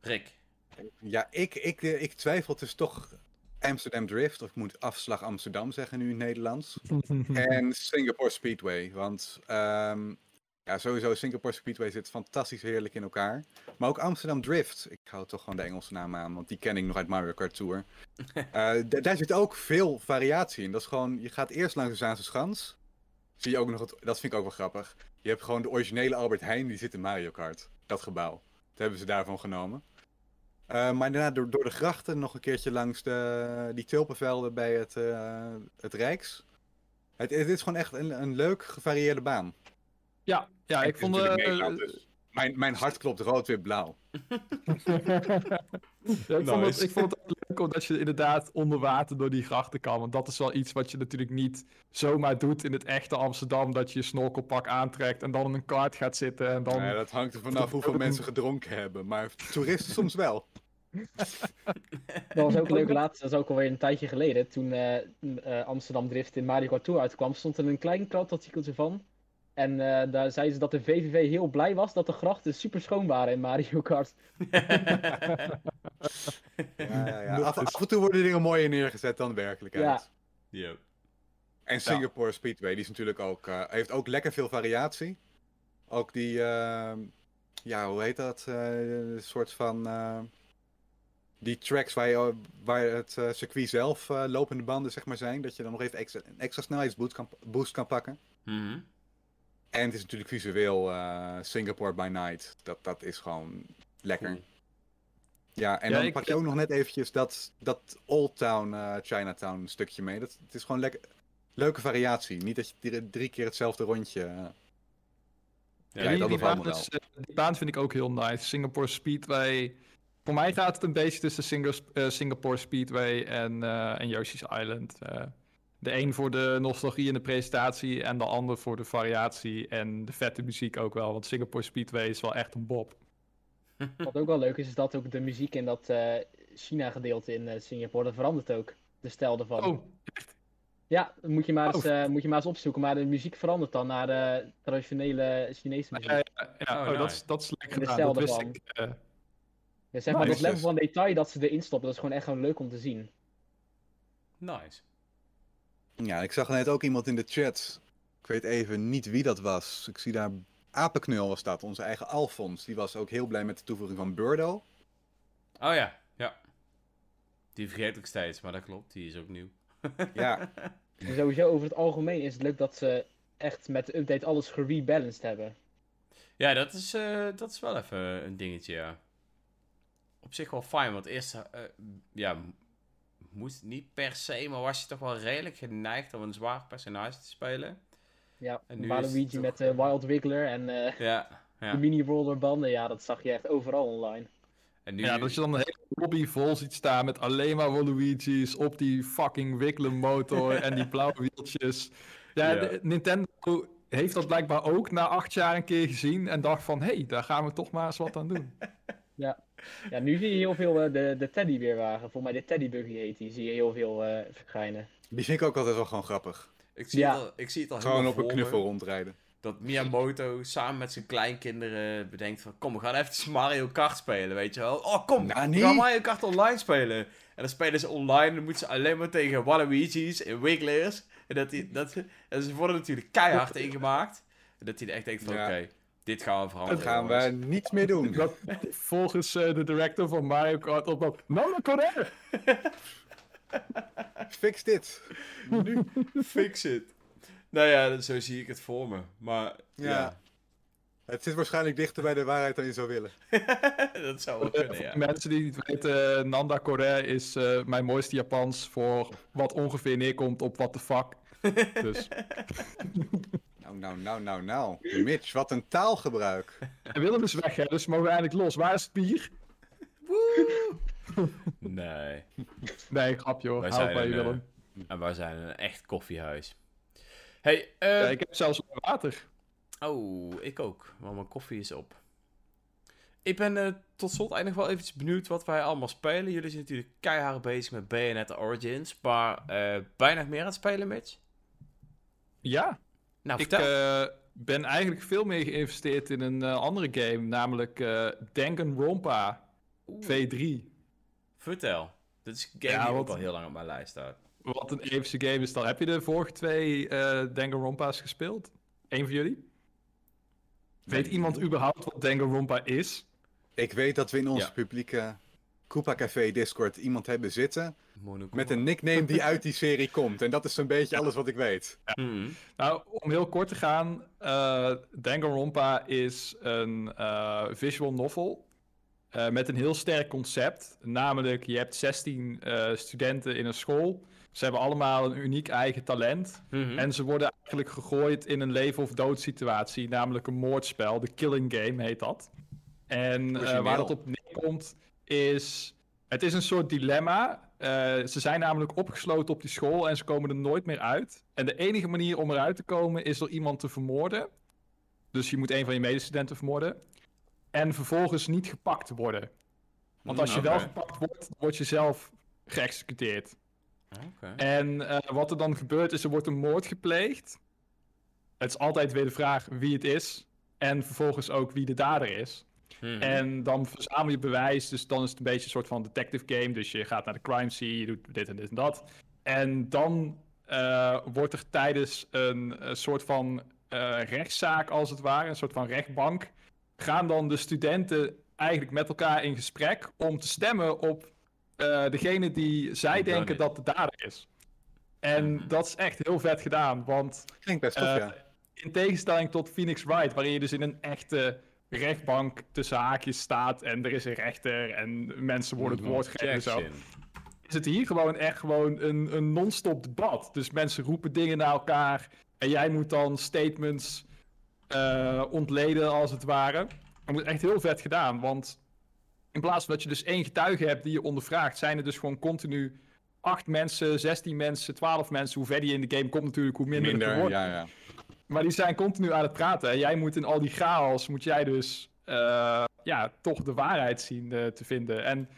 Rick. Ja, ik, ik, eh, ik twijfel dus toch Amsterdam Drift, of ik moet afslag Amsterdam zeggen nu in het Nederlands. En Singapore Speedway, want ehm, ja, sowieso Singapore Speedway zit fantastisch heerlijk in elkaar. Maar ook Amsterdam Drift, ik hou toch gewoon de Engelse naam aan, want die ken ik nog uit Mario Kart Tour. Eh, daar zit ook veel variatie in. Dat is gewoon, je gaat eerst langs de Zaanse Schans, zie je ook nog, het, dat vind ik ook wel grappig. Je hebt gewoon de originele Albert Heijn, die zit in Mario Kart, dat gebouw. Dat hebben ze daarvan genomen. Eh, maar daarna door, door de grachten nog een keertje langs de, die tulpenvelden bij het, eh, het Rijks. Het, het is gewoon echt een, een leuk gevarieerde baan. Ja, ja, ik vond... eh, dus mijn, mijn hart klopt rood, wit, blauw. Ja, ik, vond het, ik vond het ook leuk omdat je inderdaad onder water door die grachten kan. Want dat is wel iets wat je natuurlijk niet zomaar doet in het echte Amsterdam. Dat je je snorkelpak aantrekt en dan in een kart gaat zitten. En dan... Ja, dat hangt er vanaf hoeveel mensen gedronken hebben. Maar toeristen soms wel. Dat was ook leuk laatst, dat is ook alweer een tijdje geleden. Toen eh, eh, Amsterdam Drift in Mario Kart Tour uitkwam, stond er een klein krantartikeltje van. En eh, daar zeiden ze dat de VVV heel blij was dat de grachten super schoon waren in Mario Kart. Ja, ja, Af, en toe worden dingen mooier neergezet dan de werkelijkheid. Ja. Yo. En Singapore Speedway, die is natuurlijk ook, eh, heeft ook lekker veel variatie. Ook die, ehm, ja, hoe heet dat? Eh, een soort van. eh, die tracks waar, je, waar het circuit zelf eh, lopende banden zeg maar, zijn. Dat je dan nog even extra, een extra snelheidsboost kan, boost kan pakken. Mhm. En het is natuurlijk visueel eh, Singapore by Night. Dat, dat is gewoon lekker. Cool. Ja, en Ja, dan ik- pak je ook nog net eventjes dat, dat Old Town eh, Chinatown stukje mee. Dat, het is gewoon lekker, leuke variatie. Niet dat je drie, drie keer hetzelfde rondje... eh, Ja, die, dat die, baan is, eh, die baan vind ik ook heel nice. Singapore Speedway. Voor mij gaat het een beetje tussen Singa- Singapore Speedway en, eh, en Yoshi's Island. De een voor de nostalgie en de presentatie en de ander voor de variatie en de vette muziek ook wel. Want Singapore Speedway is wel echt een bob. Wat ook wel leuk is, is dat ook de muziek in dat eh, China-gedeelte in eh, Singapore, dat verandert ook. De stijl ervan. Oh, Ja, dat moet je, maar eens, Oh. eh, moet je maar eens opzoeken. Maar de muziek verandert dan naar de traditionele Chinese muziek. ja, ja, ja, Oh, oh, dat, is, dat is de gedaan. stijl Dat wist ervan. ik. eh. Ja, zeg maar, Nice. dat level van detail dat ze erin stoppen, dat is gewoon echt gewoon leuk om te zien. Nice. Ja, ik zag net ook iemand in de chat. Ik weet even niet wie dat was. Ik zie daar... Apenknul was dat, onze eigen Alfons. Die was ook heel blij met de toevoeging van Burdo. Oh ja, ja. Die vergeet ik steeds, maar dat klopt. Die is ook nieuw. Ja, En sowieso over het algemeen is het leuk dat ze echt met de update alles gerebalanced hebben. Ja, dat is, eh, dat is wel even een dingetje, ja. Op zich wel fijn, want eerst, eh, ja, moest niet per se, maar was je toch wel redelijk geneigd om een zwaar personage te spelen. Ja, En Waluigi toch- met de Wild Wiggler en eh, Ja, ja. de mini-rollerbanden, ja, dat zag je echt overal online. En nu, Ja, dat je dan een hele lobby vol ziet staan met alleen maar Waluigi's op die fucking Wiggler motor en die blauwe wieltjes. Ja, Ja. de- Nintendo heeft dat blijkbaar ook na acht jaar een keer gezien en dacht van, hé, hey, daar gaan we toch maar eens wat aan doen. Ja, nu zie je heel veel eh, de, de teddybeerwagen, volgens mij de teddybuggy heet die, zie je heel veel eh, verschijnen. die vind ik ook altijd wel gewoon grappig. ik, zie Ja. het al, ik zie het al Gewoon op een knuffel rondrijden. Dat Miyamoto samen met zijn kleinkinderen bedenkt van... Kom, we gaan even Mario Kart spelen, weet je wel. Oh, kom, Nou, we gaan Mario Kart online spelen. En dan spelen ze online en dan moeten ze alleen maar tegen Waluigi's en Wigglers. En, dat die, dat, en ze worden natuurlijk keihard ingemaakt. En dat hij echt denkt van, Ja. oké, dit gaan we Dat veranderen. gaan we jongens. niet meer doen. Dat, volgens eh, de director van Mario Kart op dat, Nana Correa! Fix dit. Nu, fix it. Nou ja, zo zie ik het voor me. Maar ja, Ja. Het zit waarschijnlijk dichter bij de waarheid dan je zou willen. dat zou wel kunnen, ja. mensen die niet weten, eh, Nanda Correa is eh, mijn mooiste Japans voor wat ongeveer neerkomt op what the fuck. Dus Nou, nou, nou, nou, nou. Mitch, wat een taalgebruik. en Willem is weg, hè, dus mogen we eindelijk los. Waar is het bier? Nee. Nee, grapje hoor. Hou bij je, eh, Willem. En wij zijn een echt koffiehuis. Hey, eh... Ja, ik heb zelfs water. Oh, ik ook. Want mijn koffie is op. Ik ben eh, tot slot eigenlijk wel eventjes benieuwd wat wij allemaal spelen. Jullie zijn natuurlijk keihard bezig met Bayonetta Origins. Maar eh bijna meer aan het spelen, Mitch? Ja, Nou, ik eh, ben eigenlijk veel meer geïnvesteerd in een eh, andere game, namelijk eh Danganronpa Oeh, V3. vertel. Dit is een game Ja, die wat- ook al heel lang op mijn lijst staat. Wat een epische game is dan. Heb je de vorige twee eh Danganronpa's gespeeld? Eén van jullie? Weet iemand überhaupt wat Danganronpa is? Ik weet dat we in onze Ja. publieke Koopa Café Discord iemand hebben zitten Monokuma. met een nickname die uit die serie komt. En dat is zo'n beetje alles wat ik weet. Mhm. Nou, om heel kort te gaan, eh Danganronpa is een eh, visual novel eh, met een heel sterk concept. Namelijk, je hebt 16 eh, studenten in een school. Ze hebben allemaal een uniek eigen talent. Mhm. En ze worden eigenlijk gegooid in een leven of dood situatie, namelijk een moordspel. De Killing Game heet dat. En eh, waar dat op neerkomt is... Het is een soort dilemma. Eh, ze zijn namelijk opgesloten op die school en ze komen er nooit meer uit. En de enige manier om eruit te komen is door iemand te vermoorden. Dus je moet een van je medestudenten vermoorden. En vervolgens niet gepakt worden. Want als je Mm, wel gepakt wordt, dan word je zelf geëxecuteerd. Oké. En eh, wat er dan gebeurt is, er wordt een moord gepleegd. Het is altijd weer de vraag wie het is. En vervolgens ook wie de dader is. Mhm. En dan verzamel je bewijs. Dus dan is het een beetje een soort van detective game. Dus je gaat naar de crime scene, je doet dit en dit en dat. En dan eh, wordt er tijdens een, eh, soort van eh, rechtszaak, als het ware, een soort van rechtbank, gaan dan de studenten eigenlijk met elkaar in gesprek om te stemmen op eh, degene die zij denken dat de dader is. En Mhm. dat is echt heel vet gedaan, want Klinkt best tof, ja. in tegenstelling tot Phoenix Wright, waarin je dus in een echte rechtbank tussen haakjes staat en er is een rechter en mensen worden het woord gegeven en zo is het hier gewoon echt gewoon een, een non-stop debat. Dus mensen roepen dingen naar elkaar en jij moet dan statements eh, ontleden als het ware. Dat is echt heel vet gedaan, want in plaats van dat je dus één getuige hebt die je ondervraagt, zijn er dus gewoon continu acht mensen, 16 mensen, 12 mensen. Hoe verder je in de game komt natuurlijk, hoe minder, het er Minder, wordt. ja, ja. Maar die zijn continu aan het praten. En jij moet in al die chaos, moet jij dus eh, ja, toch de waarheid zien eh, te vinden. En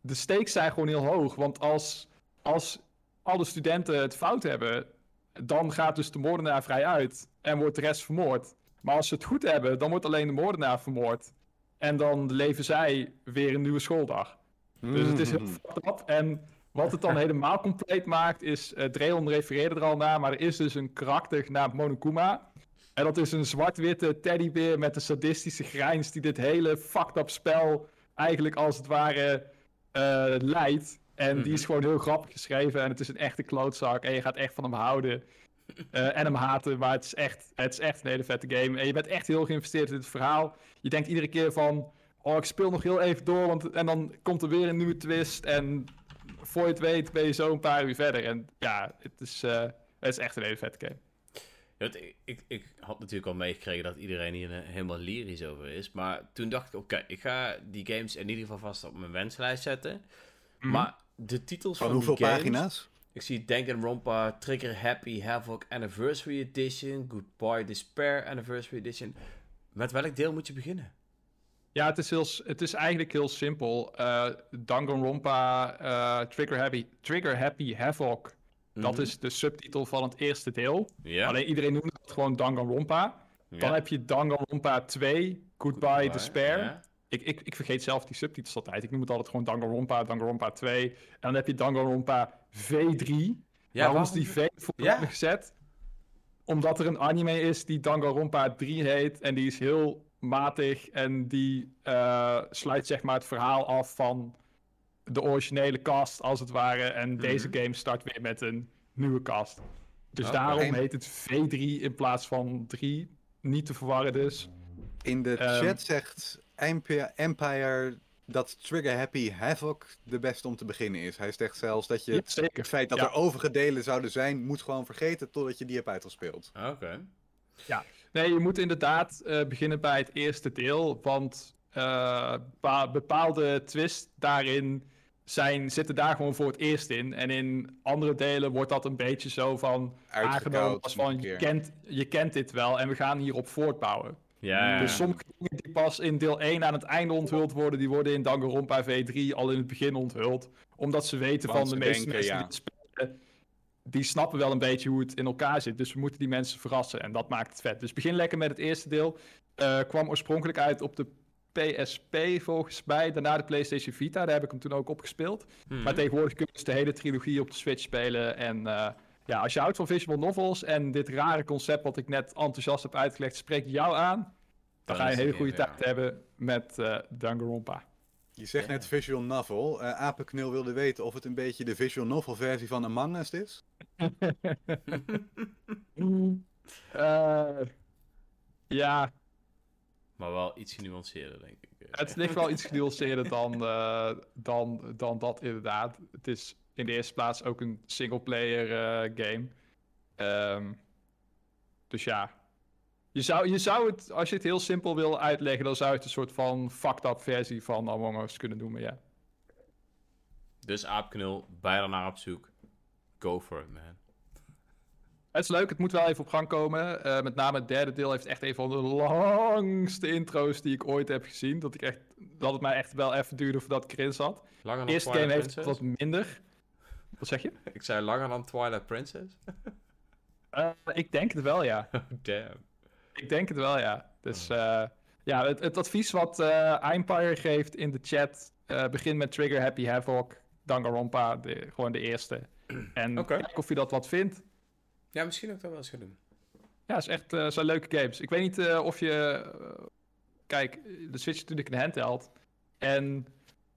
de stakes zijn gewoon heel hoog. Want als, als alle studenten het fout hebben, dan gaat dus de moordenaar vrij uit en wordt de rest vermoord. Maar als ze het goed hebben, dan wordt alleen de moordenaar vermoord. En dan leven zij weer een nieuwe schooldag. Dus het is heel Mhm. fucked up. En wat het dan helemaal compleet maakt, is... eh Dreon refereerde er al naar, maar er is dus een karakter genaamd Monokuma. En dat is een zwart-witte teddybeer met een sadistische grijns... die dit hele fucked up spel eigenlijk als het ware eh, leidt. En die is Mhm. gewoon heel grappig geschreven. En het is een echte klootzak. En je gaat echt van hem houden. eh, en hem haten. Maar het is, echt, het is echt een hele vette game. En je bent echt heel geïnvesteerd in het verhaal. Je denkt iedere keer van... Oh, ik speel nog heel even door. Want, en dan komt er weer een nieuwe twist. En voor je het weet ben je zo een paar uur verder. En ja, het is, eh, het is echt een hele vette game. Ja, ik, ik, ik had natuurlijk al meegekregen dat iedereen hier eh, helemaal lyrisch over is. Maar toen dacht ik, oké, ik ga die games in ieder geval vast op mijn wenslijst zetten. Mhm. Maar de titels van, Van hoeveel die games... pagina's? Ik zie Danganronpa, Trigger Happy Havoc Anniversary Edition, Goodbye Despair Anniversary Edition. Met welk deel moet je beginnen? Ja, het is, heel, het is eigenlijk heel simpel. Eh Danganronpa uh, Trigger, Happy, Trigger Happy Havoc. Dat Mhm. is de subtitel van het eerste deel. Alleen iedereen noemt het gewoon Danganronpa. Dan heb je Danganronpa 2, Goodbye, Despair. Ik, ik, ik vergeet zelf die subtitels altijd. Ik noem het altijd gewoon Danganronpa, Danganronpa 2. En dan heb je Danganronpa V3. Ja, waarom is die V voor gezet? Omdat er een anime is die Danganronpa 3 heet. En die is heel matig. En die eh, sluit zeg maar het verhaal af van de originele cast als het ware. En deze Mhm. game start weer met een nieuwe cast. Dus daarom heet het V3 in plaats van 3. Niet te verwarren dus. In de Ehm. chat zegt Empire, Empire dat Trigger Happy Havoc de beste om te beginnen is. Hij zegt zelfs dat je Ja, het zeker. feit dat Ja. er overige delen zouden zijn, moet gewoon vergeten totdat je die hebt uitgespeeld. Oké. Nee, je moet inderdaad eh, beginnen bij het eerste deel, want eh, bepa- bepaalde twists daarin zijn, zitten daar gewoon voor het eerst in. En in andere delen wordt dat een beetje zo van aangenomen als van je kent, je kent dit wel en we gaan hierop voortbouwen. Ja, Dus sommige dingen die pas in deel 1 aan het einde onthuld worden, die worden in Danganronpa V3 al in het begin onthuld. Omdat ze weten Want van ze de meeste denken, mensen ja. die het spelen, die snappen wel een beetje hoe het in elkaar zit. Dus we moeten die mensen verrassen en dat maakt het vet. Dus begin lekker met het eerste deel. Eh, kwam oorspronkelijk uit op de PSP volgens mij, daarna de PlayStation Vita, daar heb ik hem toen ook op gespeeld. Mhm. Maar tegenwoordig kun je dus de hele trilogie op de Switch spelen. En eh, ja, als je houdt van visual novels en dit rare concept wat ik net enthousiast heb uitgelegd, spreekt jou aan. Dan ga je een hele goede tijd hebben met eh Danganronpa. Je zegt Ja. net visual novel. Eh Apenknul wilde weten of het een beetje de visual novel versie van Among Us is. Eh, ja, Maar wel iets genuanceerder, denk ik. Het ligt wel iets genuanceerder dan, eh, dan, dan dat inderdaad. Het is in de eerste plaats ook een singleplayer eh game. Ehm, dus ja. Je zou, je zou het, als je het heel simpel wil uitleggen, dan zou je het een soort van fucked up versie van Among Us kunnen noemen, ja. Dus aapknul, bij daarnaar op zoek. Go for it, man. Het is leuk, het moet wel even op gang komen. Eh, met name het derde deel heeft echt een van de langste intro's die ik ooit heb gezien. Dat, ik echt, dat het mij echt wel even duurde voordat ik erin zat. Langer De dan eerste Twilight game heeft Princess? wat minder. Wat zeg je? Ik zei langer dan Twilight Princess? Eh, ik denk het wel, ja. Oh, damn. Ik denk het wel, ja. Dus eh, ja, het, het advies wat eh Empire geeft in de chat... eh begin met Trigger Happy Havoc, Danganronpa, de, gewoon de eerste. En Oké. kijk of je dat wat vindt. Ja, misschien ook dat wel eens gaan doen. Ja, het is echt, eh, zijn leuke games. Ik weet niet eh, of je... eh, kijk, de Switch is natuurlijk een handheld. En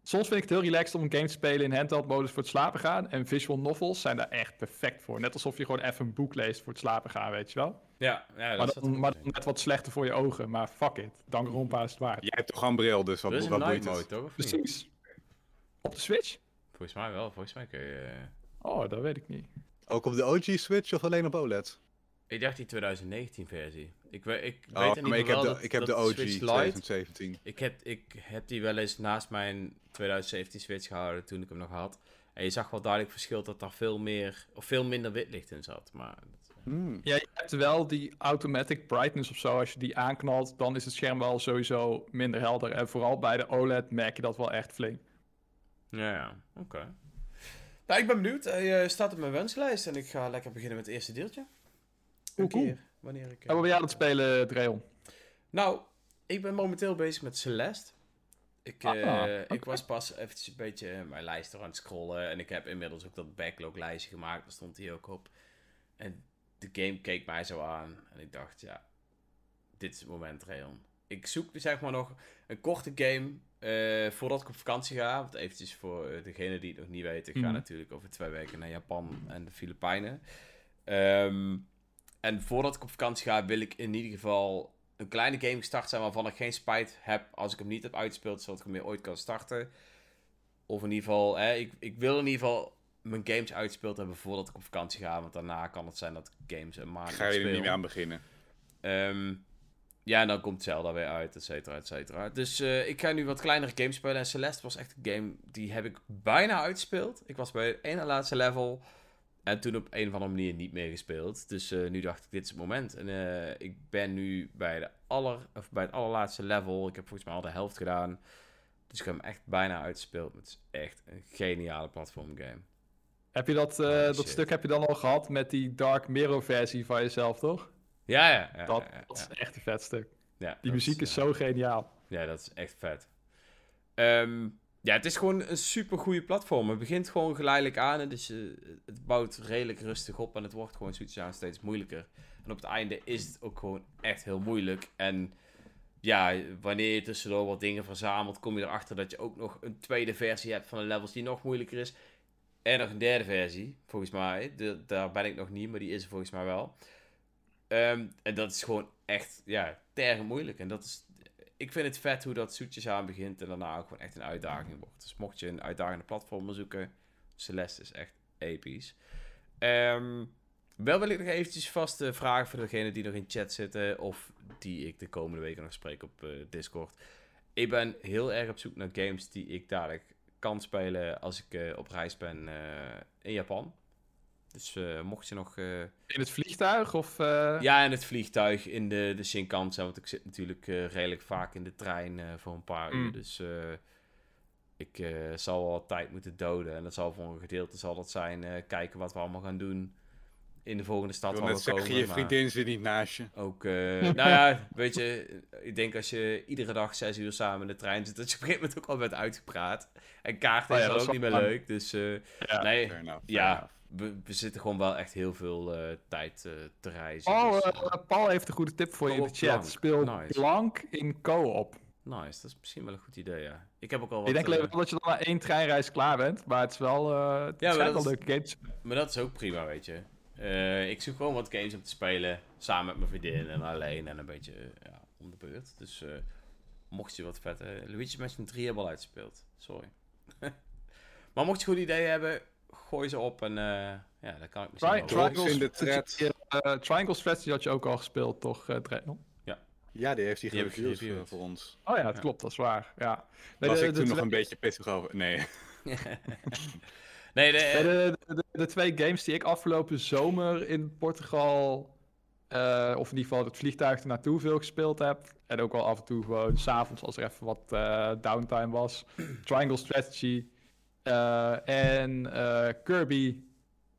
soms vind ik het heel relaxed om een game te spelen in handheld modus voor het slapen gaan. En visual novels zijn daar echt perfect voor. Net alsof je gewoon even een boek leest voor het slapen gaan, weet je wel. Ja, ja dat Maar is dan, maar dan net wat slechter voor je ogen. Maar fuck it, Danganronpa is het waard. Jij hebt toch een bril, dus wat, Dat wat boeit mode, het? toch? Precies. Op de Switch? Volgens mij wel. Volgens mij kun je... eh, Oh, dat weet ik niet. Ook op de OG Switch of alleen op OLED? Ik dacht die 2019 versie. Ik, weet ik weet Oh, in maar ieder ik heb de, dat, ik heb de OG Switch Lite... 2017. Ik heb, ik heb die wel eens naast mijn 2017 Switch gehouden toen ik hem nog had. En je zag wel duidelijk verschil dat daar veel meer, of veel minder wit licht in zat. Maar dat, Hmm. Ja, je hebt wel die automatic brightness of zo. Als je die aanknalt, dan is het scherm wel sowieso minder helder. En vooral bij de OLED merk je dat wel echt flink. ja, ja, oké. Nou, ik ben benieuwd. Hij eh, staat op mijn wenslijst en ik ga lekker beginnen met het eerste deeltje. Een cool. keer, wanneer ik... eh, En wat ben jij aan het spelen, Dreon? Nou, ik ben momenteel bezig met Celeste. Ik, Ah, eh, ik was pas eventjes een beetje eh, mijn lijst er aan het scrollen. En ik heb inmiddels ook dat backlog lijstje gemaakt. Daar stond hij ook op. En de game keek mij zo aan. En ik dacht, ja, dit is het moment, Rayon. Ik zoek zeg maar nog een korte game eh, voordat ik op vakantie ga. Want eventjes voor eh, degene die het nog niet weten. Ik ga Mhm. natuurlijk over twee weken naar Japan en de Filipijnen. Ehm, en voordat ik op vakantie ga, wil ik in ieder geval een kleine game gestart zijn waarvan ik geen spijt heb als ik hem niet heb uitgespeeld, zodat ik hem weer ooit kan starten. Of in ieder geval, hè, ik, ik wil in ieder geval mijn games uitgespeeld hebben voordat ik op vakantie ga. Want daarna kan het zijn dat ik games een maand Ga je er niet meer aan beginnen? Ehm, ja, en dan komt Zelda weer uit, et cetera, et cetera. Dus eh, ik ga nu wat kleinere games spelen. En Celeste was echt een game die heb ik bijna uitgespeeld. Ik was bij het ene laatste level. En toen op een of andere manier niet meer gespeeld. Dus eh, nu dacht ik, dit is het moment. En eh, ik ben nu bij, de aller, of bij het allerlaatste level. Ik heb volgens mij al de helft gedaan. Dus ik heb hem echt bijna uitgespeeld. Het is echt een geniale platform game. Heb je dat, eh, Oh, dat stuk heb je dan al gehad met die Dark Mirror versie van jezelf, toch? Ja, ja. ja, dat, ja, ja, dat is echt een vet stuk. Ja, Die muziek is ja. zo geniaal. Ja, dat is echt vet. Ehm, ja, het is gewoon een super goede platform. Het begint gewoon geleidelijk aan. en Dus, eh, het bouwt redelijk rustig op en het wordt gewoon zoiets aan steeds moeilijker. En op het einde is het ook gewoon echt heel moeilijk. En ja, wanneer je tussendoor wat dingen verzamelt, kom je erachter dat je ook nog een tweede versie hebt van de levels die nog moeilijker is. En nog een derde versie, volgens mij. Daar ben ik nog niet, maar die is er volgens mij wel. Ehm, en dat is gewoon echt, ja, tergend moeilijk. En dat is, ik vind het vet hoe dat zoetjes aan begint en daarna ook gewoon echt een uitdaging wordt. Dus mocht je een uitdagende platform zoeken, Celeste is echt episch. Ehm, wel wil ik nog eventjes vast eh, vragen voor degenen die nog in chat zitten of die ik de komende weken nog spreek op eh, Discord. Ik ben heel erg op zoek naar games die ik dadelijk kan spelen als ik eh, op reis ben in Japan. Dus eh, mocht je nog eh, In het vliegtuig of... eh, ja, en het vliegtuig in de, de Shinkansen. Want ik zit natuurlijk redelijk vaak in de trein voor een paar Mm. uur. Dus eh, ik zal wel tijd moeten doden. En dat zal voor een gedeelte zal dat zijn kijken wat we allemaal gaan doen in de volgende stad we komen. je vriendin zit niet naast je. Ook, nou ja, weet je, ik denk als je iedere dag zes uur samen in de trein zit, dat je op een gegeven moment ook al bent uitgepraat. En kaarten Oh ja, is dat ook niet meer leuk. Dus ja. nee, enough, ja. We, we zitten gewoon wel echt heel veel eh, tijd eh, te reizen. Paul, dus, eh, Paul heeft een goede tip voor je in de chat. Speel Nice. Blank in co-op. Nice, dat is misschien wel een goed idee, ja. Ik heb ook al wat... Ik denk alleen wel dat je dan na één treinreis klaar bent, maar het is wel, het Ja, maar dat wel leuke games. maar dat is ook prima, weet je. Ik zoek gewoon wat games om te spelen, samen met mijn vriendin en alleen en een beetje ja, om de beurt. Dus mocht je wat vette... Luigi Mansion 3 hebben al uitgespeeld, sorry. maar mocht je goed ideeën hebben, gooi ze op en eh, ja, dan kan ik misschien Tri wel... In de Strategy, eh, Triangle Strategy had je ook al gespeeld, toch, eh Dreon? Ja, die heeft hij gereviewd voor, ons. Oh ja, dat Ja. klopt, dat is waar. Ja. Nee, Was de, ik de toen nog een beetje pissig over? Nee. nee, de, nee, de, de, de, de twee games die ik afgelopen zomer in Portugal, eh, of in ieder geval het vliegtuig er naartoe veel gespeeld heb, en ook wel af en toe gewoon s'avonds als er even wat eh, downtime was, Triangle Strategy en eh, Kirby,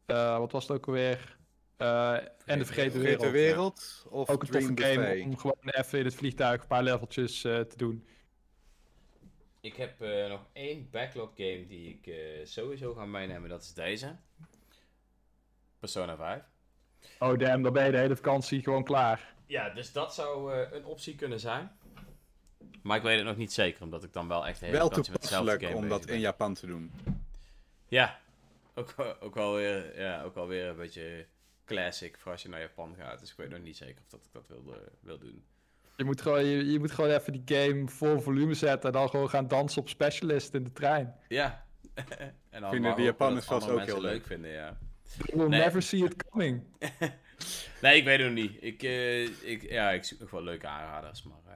eh, wat was het ook alweer? Eh, en de Vergeten Wereld. Vergeten wereld of Ook een toffe game Buffet? om gewoon even in het vliegtuig een paar leveltjes eh, te doen. Ik heb eh, nog één backlog game die ik eh, sowieso ga meenemen, dat is deze. Persona 5. Oh damn, dan ben je de hele vakantie gewoon klaar. Ja, dus dat zou eh, een optie kunnen zijn. Maar ik weet het nog niet zeker, omdat ik dan wel echt de hele Wel toepasselijk game om dat in Japan te doen. Ja, ook, wel- ook, wel weer, ja, ook wel weer een beetje classic voor als je naar Japan gaat. Dus ik weet nog niet zeker of dat ik dat wil, wil doen. Je moet, gewoon, je, je moet gewoon even die game vol volume zetten en dan gewoon gaan dansen op specialist in de trein. Ja. en dan Vinden de Japanners dat vast ook heel leuk. vinden, ja. You will Nee. never see it coming. Nee, ik weet het nog niet. Ik, eh, ik, ja, ik zoek nog wel leuke aanraders, maar eh,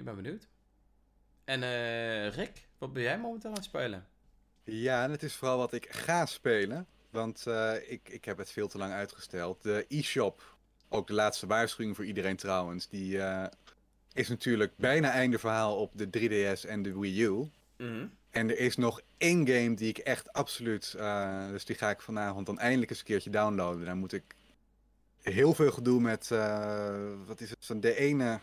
ik ben benieuwd. En eh, Rick, wat ben jij momenteel aan het spelen? Ja, en het is vooral wat ik ga spelen. Want eh, ik, ik heb het veel te lang uitgesteld. De e-shop, ook de laatste waarschuwing voor iedereen trouwens, die eh, is natuurlijk bijna einde verhaal op de 3DS en de Wii U. En er is nog één game die ik echt absoluut, eh, dus die ga ik vanavond dan eindelijk eens een keertje downloaden. Dan moet ik heel veel gedoe met, wat is het, van de ene...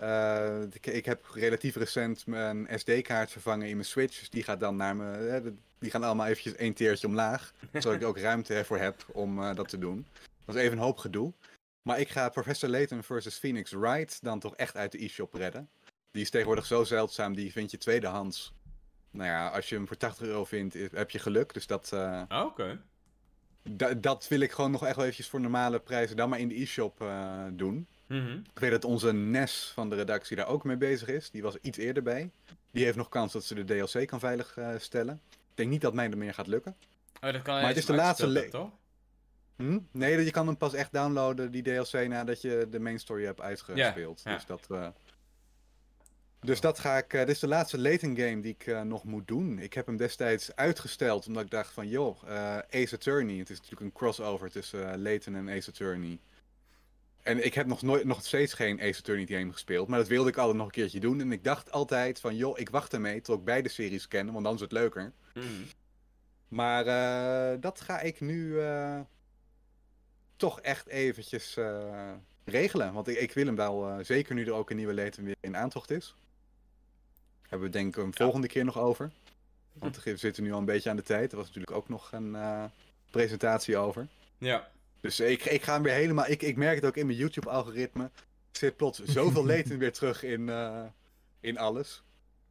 eh, ik, ik heb relatief recent mijn SD-kaart vervangen in mijn Switch, dus die gaat dan naar me, eh, die gaan allemaal eventjes één teertje omlaag, zodat ik ook ruimte ervoor heb om eh, dat te doen. Dat is even een hoop gedoe. Maar ik ga Professor Layton versus Phoenix Wright dan toch echt uit de e-shop redden. Die is tegenwoordig zo zeldzaam, die vind je tweedehands. Nou ja, als je hem voor 80 euro vindt, heb je geluk. Dus dat, Oh, Oké. da- dat wil ik gewoon nog echt wel eventjes voor normale prijzen dan maar in de e-shop eh, Mhm. Ik weet dat onze Nes van de redactie daar ook mee bezig is. Die was iets eerder bij. Die heeft nog kans dat ze de DLC kan veilig eh, stellen. Ik denk niet dat mij er meer gaat lukken. Oh, dat kan Maar het is de laatste toch? Hm? Nee, je kan hem pas echt downloaden, die DLC, nadat je de main story hebt uitgespeeld. Dus dat, eh, dus dat ga ik. eh, dit is de laatste Layton game die ik eh, nog moet doen. Ik heb hem destijds uitgesteld omdat ik dacht van joh, Ace Attorney. Het is natuurlijk een crossover tussen Layton en Ace Attorney. En ik heb nog, nooit, nog steeds geen Ace Attorney game gespeeld. Maar dat wilde ik altijd nog een keertje doen. En ik dacht altijd van joh, ik wacht ermee tot ik beide series ken, want dan is het leuker. Mhm. Maar eh, dat ga ik nu eh, toch echt eventjes eh, regelen. Want ik, ik wil hem wel, zeker nu er ook een nieuwe Layton weer in aantocht is. Hebben we denk ik een volgende keer nog over. Want we zitten nu al een beetje aan de tijd. Er was natuurlijk ook nog een presentatie over. Ja. Dus ik, ik ga hem weer helemaal... Ik, ik merk het ook in mijn YouTube-algoritme. Er zit plots zoveel Layton weer terug in, eh, in alles.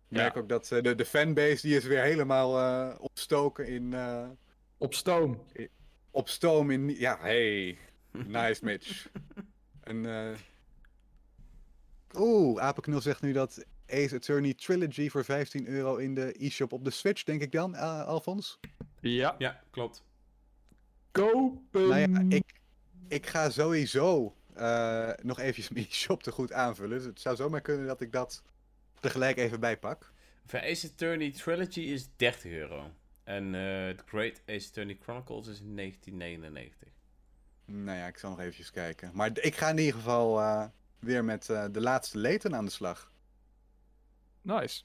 Ik merk ook dat eh, de, de fanbase die is weer helemaal eh, opstoken in... eh, Op stoom. op stoom in. Ja, hey. Nice, Mitch. En, eh Oeh, Apenknul zegt nu dat Ace Attorney Trilogy voor 15 euro in de e-shop op de Switch, denk ik dan, eh, Alfons? Ja. Ja, klopt. Kopen. Nou ja, ik, ik ga sowieso eh, nog eventjes mijn e-shop te goed aanvullen. Dus het zou zomaar kunnen dat ik dat tegelijk even bijpak. Voor Ace Attorney Trilogy is 30 euro. En eh The Great Ace Attorney Chronicles is in 1999. Nou ja, ik zal nog eventjes kijken. Maar ik ga in ieder geval eh, weer met eh, de laatste leten aan de slag. Nice.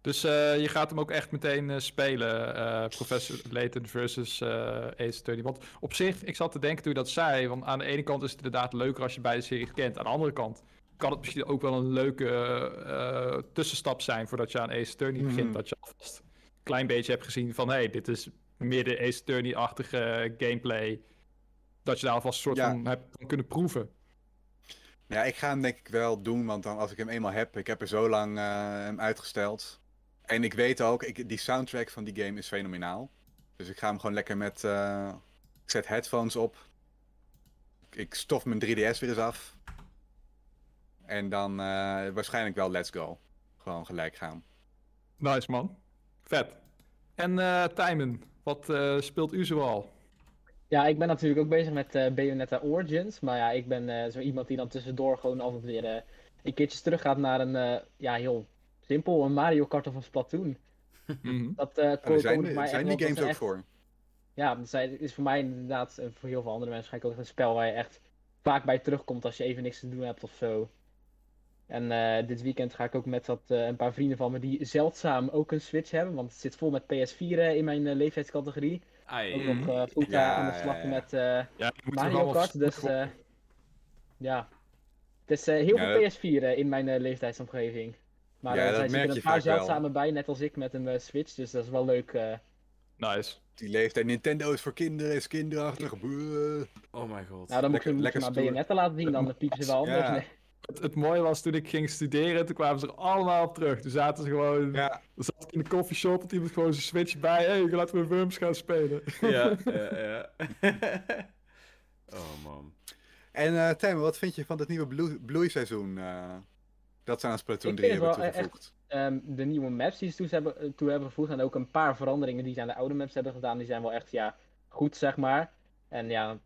Dus eh, je gaat hem ook echt meteen eh, spelen, eh, Professor Layton versus Ace Attorney. Want op zich, ik zat te denken toen je dat zei, want aan de ene kant is het inderdaad leuker als je beide series kent. Aan de andere kant kan het misschien ook wel een leuke tussenstap zijn voordat je aan Ace Attorney begint. Mhm. Dat je alvast een klein beetje hebt gezien van, hé, hey, dit is meer de Ace Attorney-achtige gameplay. Dat je daar alvast een soort Ja. van hebt van kunnen proeven. Ja, ik ga hem denk ik wel doen, want dan als ik hem eenmaal heb, ik heb er zo lang hem uitgesteld. En ik weet ook, ik, die soundtrack van die game is fenomenaal. Dus ik ga hem gewoon lekker met, eh, ik zet headphones op. Ik stof mijn 3DS weer eens af. En dan eh, waarschijnlijk wel let's go. Gewoon gelijk gaan. Nice man. Vet. En eh Tijmen, wat eh, speelt u zoal? Ja, ik ben natuurlijk ook bezig met eh Bayonetta Origins. Maar ja, ik ben eh, zo iemand die dan tussendoor gewoon altijd weer eh, een keertje terug gaat naar een, eh, ja, heel simpel, een Mario Kart of een Splatoon. Mhm. Dat eh er zijn, mij zijn die games ook echt- voor. Ja, dat is voor mij inderdaad, en voor heel veel andere mensen waarschijnlijk ook een spel waar je echt vaak bij terugkomt als je even niks te doen hebt of zo. En eh, dit weekend ga ik ook met wat, eh, een paar vrienden van me die zeldzaam ook een Switch hebben, want het zit vol met PS4 in mijn eh, leeftijdscategorie. Ai. Ook nog eh Ja, aan de slag ja, ja. met eh, Ja, Mario Kart, dus eh, ja. Het is eh, heel Ja, veel dat- PS4 eh, in mijn eh, leeftijdsomgeving. Maar Ja, eh, dat er merk zitten je een paar wel. zeldzame bij, net als ik met een eh, Switch, dus dat is wel leuk. eh. Nice. Die leeftijd, Nintendo is voor kinderen, is kinderachtig. Buh. Oh mijn god. Nou, dan moet Lekker- je, moet je lekker maar laten zien, dan piepen ze wel Ja. anders. Nee. Het, het mooie was toen ik ging studeren, toen kwamen ze er allemaal op terug. Toen zaten ze gewoon, Ja, dan zat ik in de coffeeshop, en iemand gewoon zijn switch bij. Hé, hey, laten we Worms gaan spelen. Ja, ja, ja. oh man. en eh Tim, wat vind je van het nieuwe bloei- bloeiseizoen? eh, dat ze aan Splatoon Ik 3 vind hebben e- toegevoegd? Ehm, de nieuwe maps die ze toe hebben, eh, toe hebben gevoegd en ook een paar veranderingen die ze aan de oude maps hebben gedaan, die zijn wel echt ja, goed, zeg maar. En ja,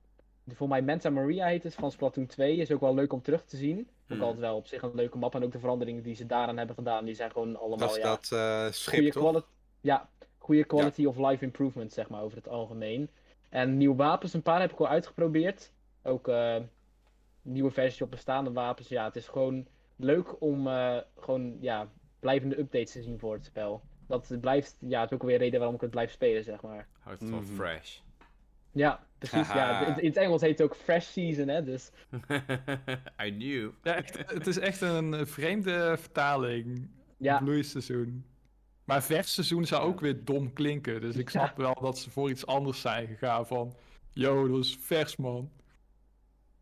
voor mij Manta Maria heet het van Splatoon 2, is ook wel leuk om terug te zien. Ook Hmm. altijd wel op zich een leuke map en ook de veranderingen die ze daaraan hebben gedaan, die zijn gewoon allemaal Dat ja, dat eh, schip, goede toch? quality, ja, goede quality of life improvement, zeg maar, over het algemeen. En nieuwe wapens, een paar heb ik al uitgeprobeerd. Ook eh, nieuwe versies op bestaande wapens. Ja, het is gewoon leuk om eh, gewoon, ja, blijvende updates te zien voor het spel. Dat het blijft, ja, het is ook weer een reden waarom ik het blijf spelen, zeg maar. Houdt het wel Mhm. fresh. Ja, precies. ja, in, in het Engels heet het ook Fresh Season, hè, dus... I knew. Ja, echt, het is echt een vreemde vertaling. Ja. Bloeiseizoen. Maar versseizoen zou ook weer dom klinken. Dus ik snap wel dat ze voor iets anders zijn gegaan van... Yo, dat is vers, man.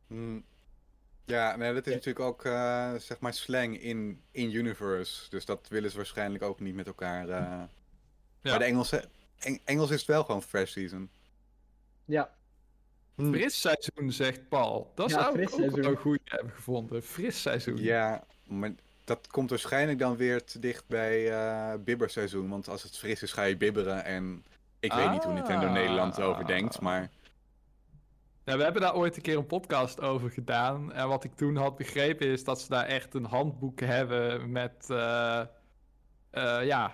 Hmm. Ja, nee, dat is Ja. natuurlijk ook eh, zeg maar slang in, in universe. Dus dat willen ze waarschijnlijk ook niet met elkaar. eh. Maar de Engelse, Eng- Engels is het wel gewoon fresh season. Ja, Hmm. Fris seizoen, zegt Paul. Dat Ja, zou ik ook wel een goede hebben gevonden. Fris seizoen. Ja, maar dat komt waarschijnlijk dan weer te dicht bij eh bibberseizoen. Want als het fris is, ga je bibberen. En ik weet niet hoe Nintendo Ah. Nederland erover denkt, maar... Ja, we hebben daar ooit een keer een podcast over gedaan. En wat ik toen had begrepen is dat ze daar echt een handboek hebben met... eh, eh, ja,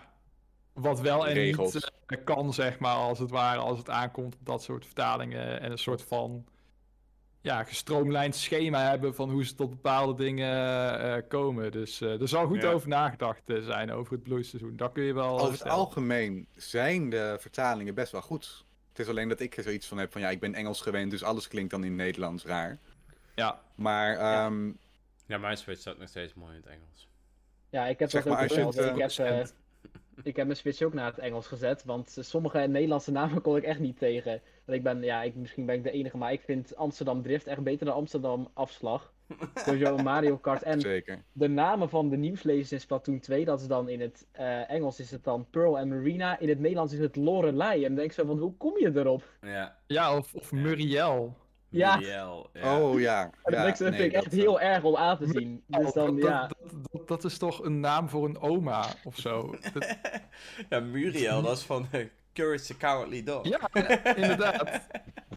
wat wel en Regels. niet eh, kan, zeg maar, als het ware, als het aankomt op dat soort vertalingen. En een soort van ja, gestroomlijnd schema hebben van hoe ze tot bepaalde dingen komen. Dus er zal goed Ja. over nagedacht zijn over het bloeiseizoen. Dat kun je wel Over het algemeen zijn de vertalingen best wel goed. Het is alleen dat ik er zoiets van heb van ja, ik ben Engels gewend, dus alles klinkt dan in Nederlands raar. Ja, Maar Ja. ehm, Ja, mijn Switch staat nog steeds mooi in het Engels. ja ik heb Zeg dat ook als het, ik, heb, eh, ik heb mijn Switch ook naar het Engels gezet, want sommige Nederlandse namen kon ik echt niet tegen. Want ik ben, ja, ik, misschien ben ik de enige, maar ik vind Amsterdam Drift echt beter dan Amsterdam Afslag. Sowieso Mario Kart en zeker. de namen van de nieuwslezers in Splatoon 2, dat is dan in het eh, Engels is het dan Pearl en Marina, in het Nederlands is het Lorelei. En dan denk ik zo van, hoe kom je erop? Ja. ja of, of Muriel. Ja. Muriel, ja. Oh ja. En dat ja, nee, vind ik echt dat, eh, heel erg om aan te zien. Dus dan, dat, ja. dat, dat, dat is toch een naam voor een oma of zo? Ja, Muriel, dat is van Courage the Cowardly Dog. ja, inderdaad.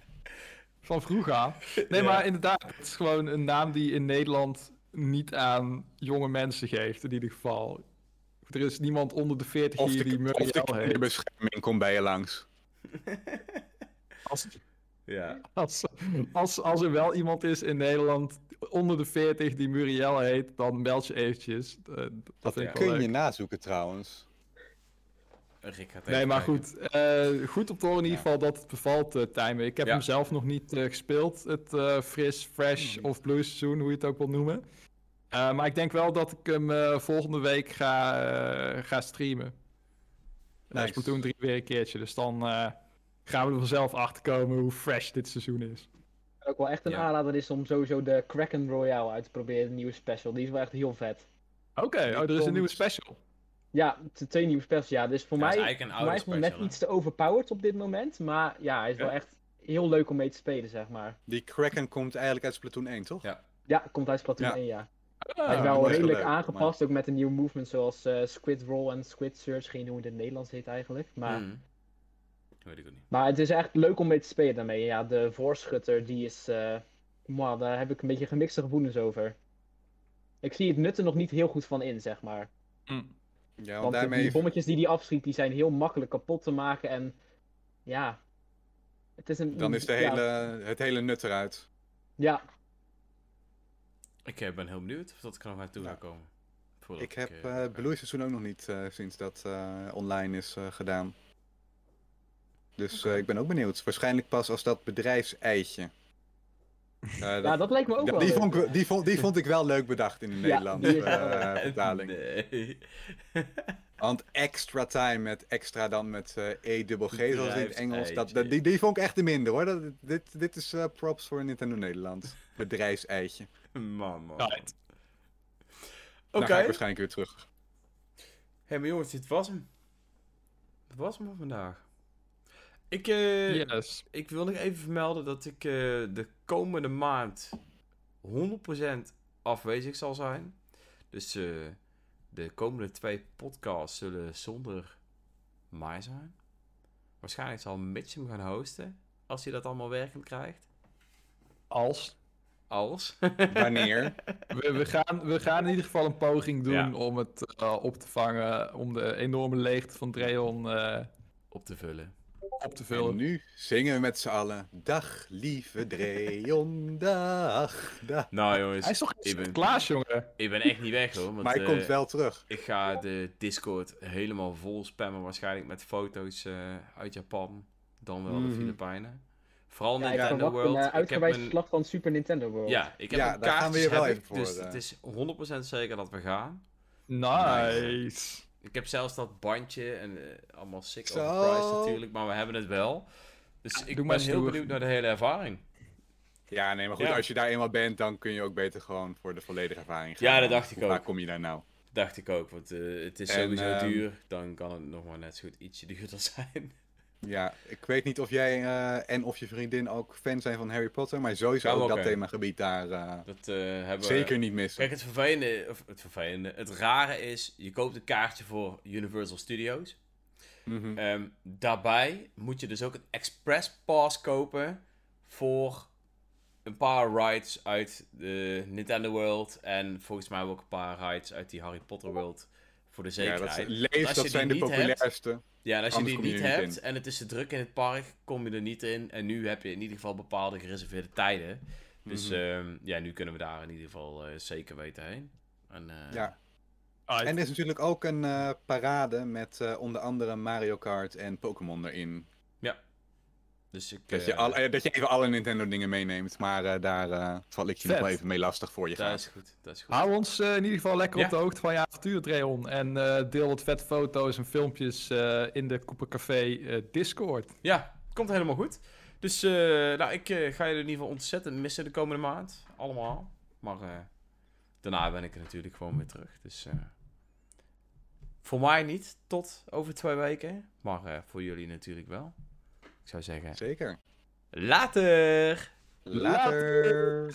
Van vroeger. Nee, Ja. maar inderdaad, het is gewoon een naam die in Nederland niet aan jonge mensen geeft, in ieder geval. Er is niemand onder de 40 Of hier de, die of de Muriel heet. kinderbescherming komt bij je langs. Als, Ja. als, als, als er wel iemand is in Nederland onder de 40 die Muriel heet, dan meld je eventjes. Eh, dat Dat vind ik kun je nazoeken trouwens. Rick gaat Nee, maar kijken. goed. eh, goed om te horen in ieder Ja. geval dat het bevalt, eh Tijmen. Ik heb Ja. hem zelf nog niet eh, gespeeld. Het eh, fris, fresh Hmm. of blue seizoen, hoe je het ook wil noemen. Eh, maar ik denk wel dat ik hem eh, volgende week ga, ga streamen. Nice. Splatoon 3 weer een keertje. Dus dan eh, gaan we er vanzelf achter komen hoe fresh dit seizoen is. ook wel echt een Ja. aanrader is om sowieso de Kraken Royale uit te proberen, de nieuwe special. Die is wel echt heel vet. Oké, oh, er is een nieuwe special. Ja, twee nieuwe specials, ja. Dus voor Ja, mij, is voor mij is het net iets te overpowered op dit moment. Maar ja, hij is wel echt heel leuk om mee te spelen, zeg maar. Die Kraken komt eigenlijk uit Splatoon 1, toch? Ja. Ja, komt uit Splatoon Ja. 1, ja. Ah, hij is wel redelijk leuk, aangepast, ook met een nieuwe movement zoals eh, Squid Roll en Squid Search. Geen hoe het in het Nederlands heet eigenlijk. Maar, Hmm. Weet ik ook niet. maar het is echt leuk om mee te spelen daarmee. Ja, de voorschutter, die is... eh mwah, daar heb ik een beetje gemixte gevoelens over. Ik zie het nutten nog niet heel goed van in, zeg maar. hm. Ja, want Want daarmee... die bommetjes die hij afschiet, die zijn heel makkelijk kapot te maken. En ja, het is een... Dan is de ja, hele, het hele nut eruit. Ja, Ik eh, ben heel benieuwd of dat er nog naartoe Ja. komen. Voordat Ik heb eh, eh bloeiseizoen ook nog niet eh, sinds dat eh, online is eh, gedaan. Dus eh, ik ben ook benieuwd. Waarschijnlijk pas als dat bedrijfseitje. Eh, ja, dat lijkt me ook Ja, wel die, leuk. vond ik, die, vond, die vond ik wel leuk bedacht in de Ja, Nederlandse eh, vertaling. Nee. Want extra time met extra dan met eh E dubbel G zoals in het Engels. Dat, Bedrijfseitje. dat- die, die vond ik echt te minder hoor. Dat, dit, dit is eh, props voor Nintendo Nederland. Bedrijfseitje. man, man. Oké. ga ik waarschijnlijk weer terug. Hé, maar jongens, dit was hem. Dat was hem voor vandaag. Ik, eh, Yes. ik wil nog even vermelden dat ik eh, de komende maand 100% afwezig zal zijn. Dus eh, de komende twee podcasts zullen zonder mij zijn. Waarschijnlijk zal Mitch hem gaan hosten. Als hij dat allemaal werkend krijgt. Als. Als. Wanneer? We, we, gaan, we gaan in ieder geval een poging doen Ja. om het op te vangen. Om de enorme leegte van Dreon eh, op te vullen. Op te En vullen. nu zingen we met z'n allen. Dag, lieve Dreon, dag, dag. Nou jongens, Hij is toch ik ben- Klaas, jongen? ik ben echt niet weg hoor. Want, Maar hij eh, komt wel terug. Ik ga de Discord helemaal vol spammen, waarschijnlijk met foto's eh, uit Japan, dan wel de Mhm. Filipijnen. Vooral Ja, Nintendo World. een uh, ik heb uitgebreid een, verslag van Super Nintendo World. ja, ik heb Ja, een daar gaan we kaartjes hier wel heb even ik, dus voor, eh. het is 100% zeker dat we gaan. Nice. Ik heb zelfs dat bandje en eh, allemaal sick Zo. overpriced natuurlijk, maar we hebben het wel. Dus ik ben heel stoer. benieuwd naar de hele ervaring. Ja, nee, maar goed, Ja. als je daar eenmaal bent, dan kun je ook beter gewoon voor de volledige ervaring gaan. Ja, dat dacht ik Hoe ook. kom je daar nou? Dacht ik ook, want eh, het is En, sowieso ehm, duur. Dan kan het nog maar net zo goed ietsje duurder zijn. Ja, ik weet niet of jij eh, en of je vriendin ook fan zijn van Harry Potter, maar sowieso Kan ook ook, dat themagebied daar eh, Dat eh, hebben zeker niet missen. Kijk, het vervelende, of het vervelende, het rare is, je koopt een kaartje voor Universal Studios. Mhm. Ehm, daarbij moet je dus ook een express pass kopen voor een paar rides uit de Nintendo World. En volgens mij ook een paar rides uit die Harry Potter World voor de ja, zekerheid. dat, Want lees, dat zijn de hebt- populairste. Ja, en als je Anders die je niet niet hebt in. en het is te druk in het park, kom je er niet in. En nu heb je in ieder geval bepaalde gereserveerde tijden. Dus Mhm. ehm, ja, nu kunnen we daar in ieder geval eh, zeker weten heen. En, eh, Ja. Aight. En er is natuurlijk ook een eh, parade met eh, onder andere Mario Kart en Pokémon erin. Dus ik, Dat je, eh, al, eh, dat je even alle Nintendo dingen meeneemt, maar eh, daar eh, val ik je nog wel even mee lastig voor je dat gaat. is goed, dat is goed. Hou ons in ieder geval lekker Ja. op de hoogte van je avontuur, Dreon. En eh, deel wat vet foto's en filmpjes eh, in de Coopercafé eh Discord. Ja, komt helemaal goed. Dus eh, nou, ik eh, ga je in ieder geval ontzettend missen de komende maand. Allemaal. Maar eh, daarna ben ik er natuurlijk gewoon weer terug. Dus eh, voor mij niet tot over twee weken. Maar eh, voor jullie natuurlijk wel. Ik zou zeggen, Zeker. later! Later. Later.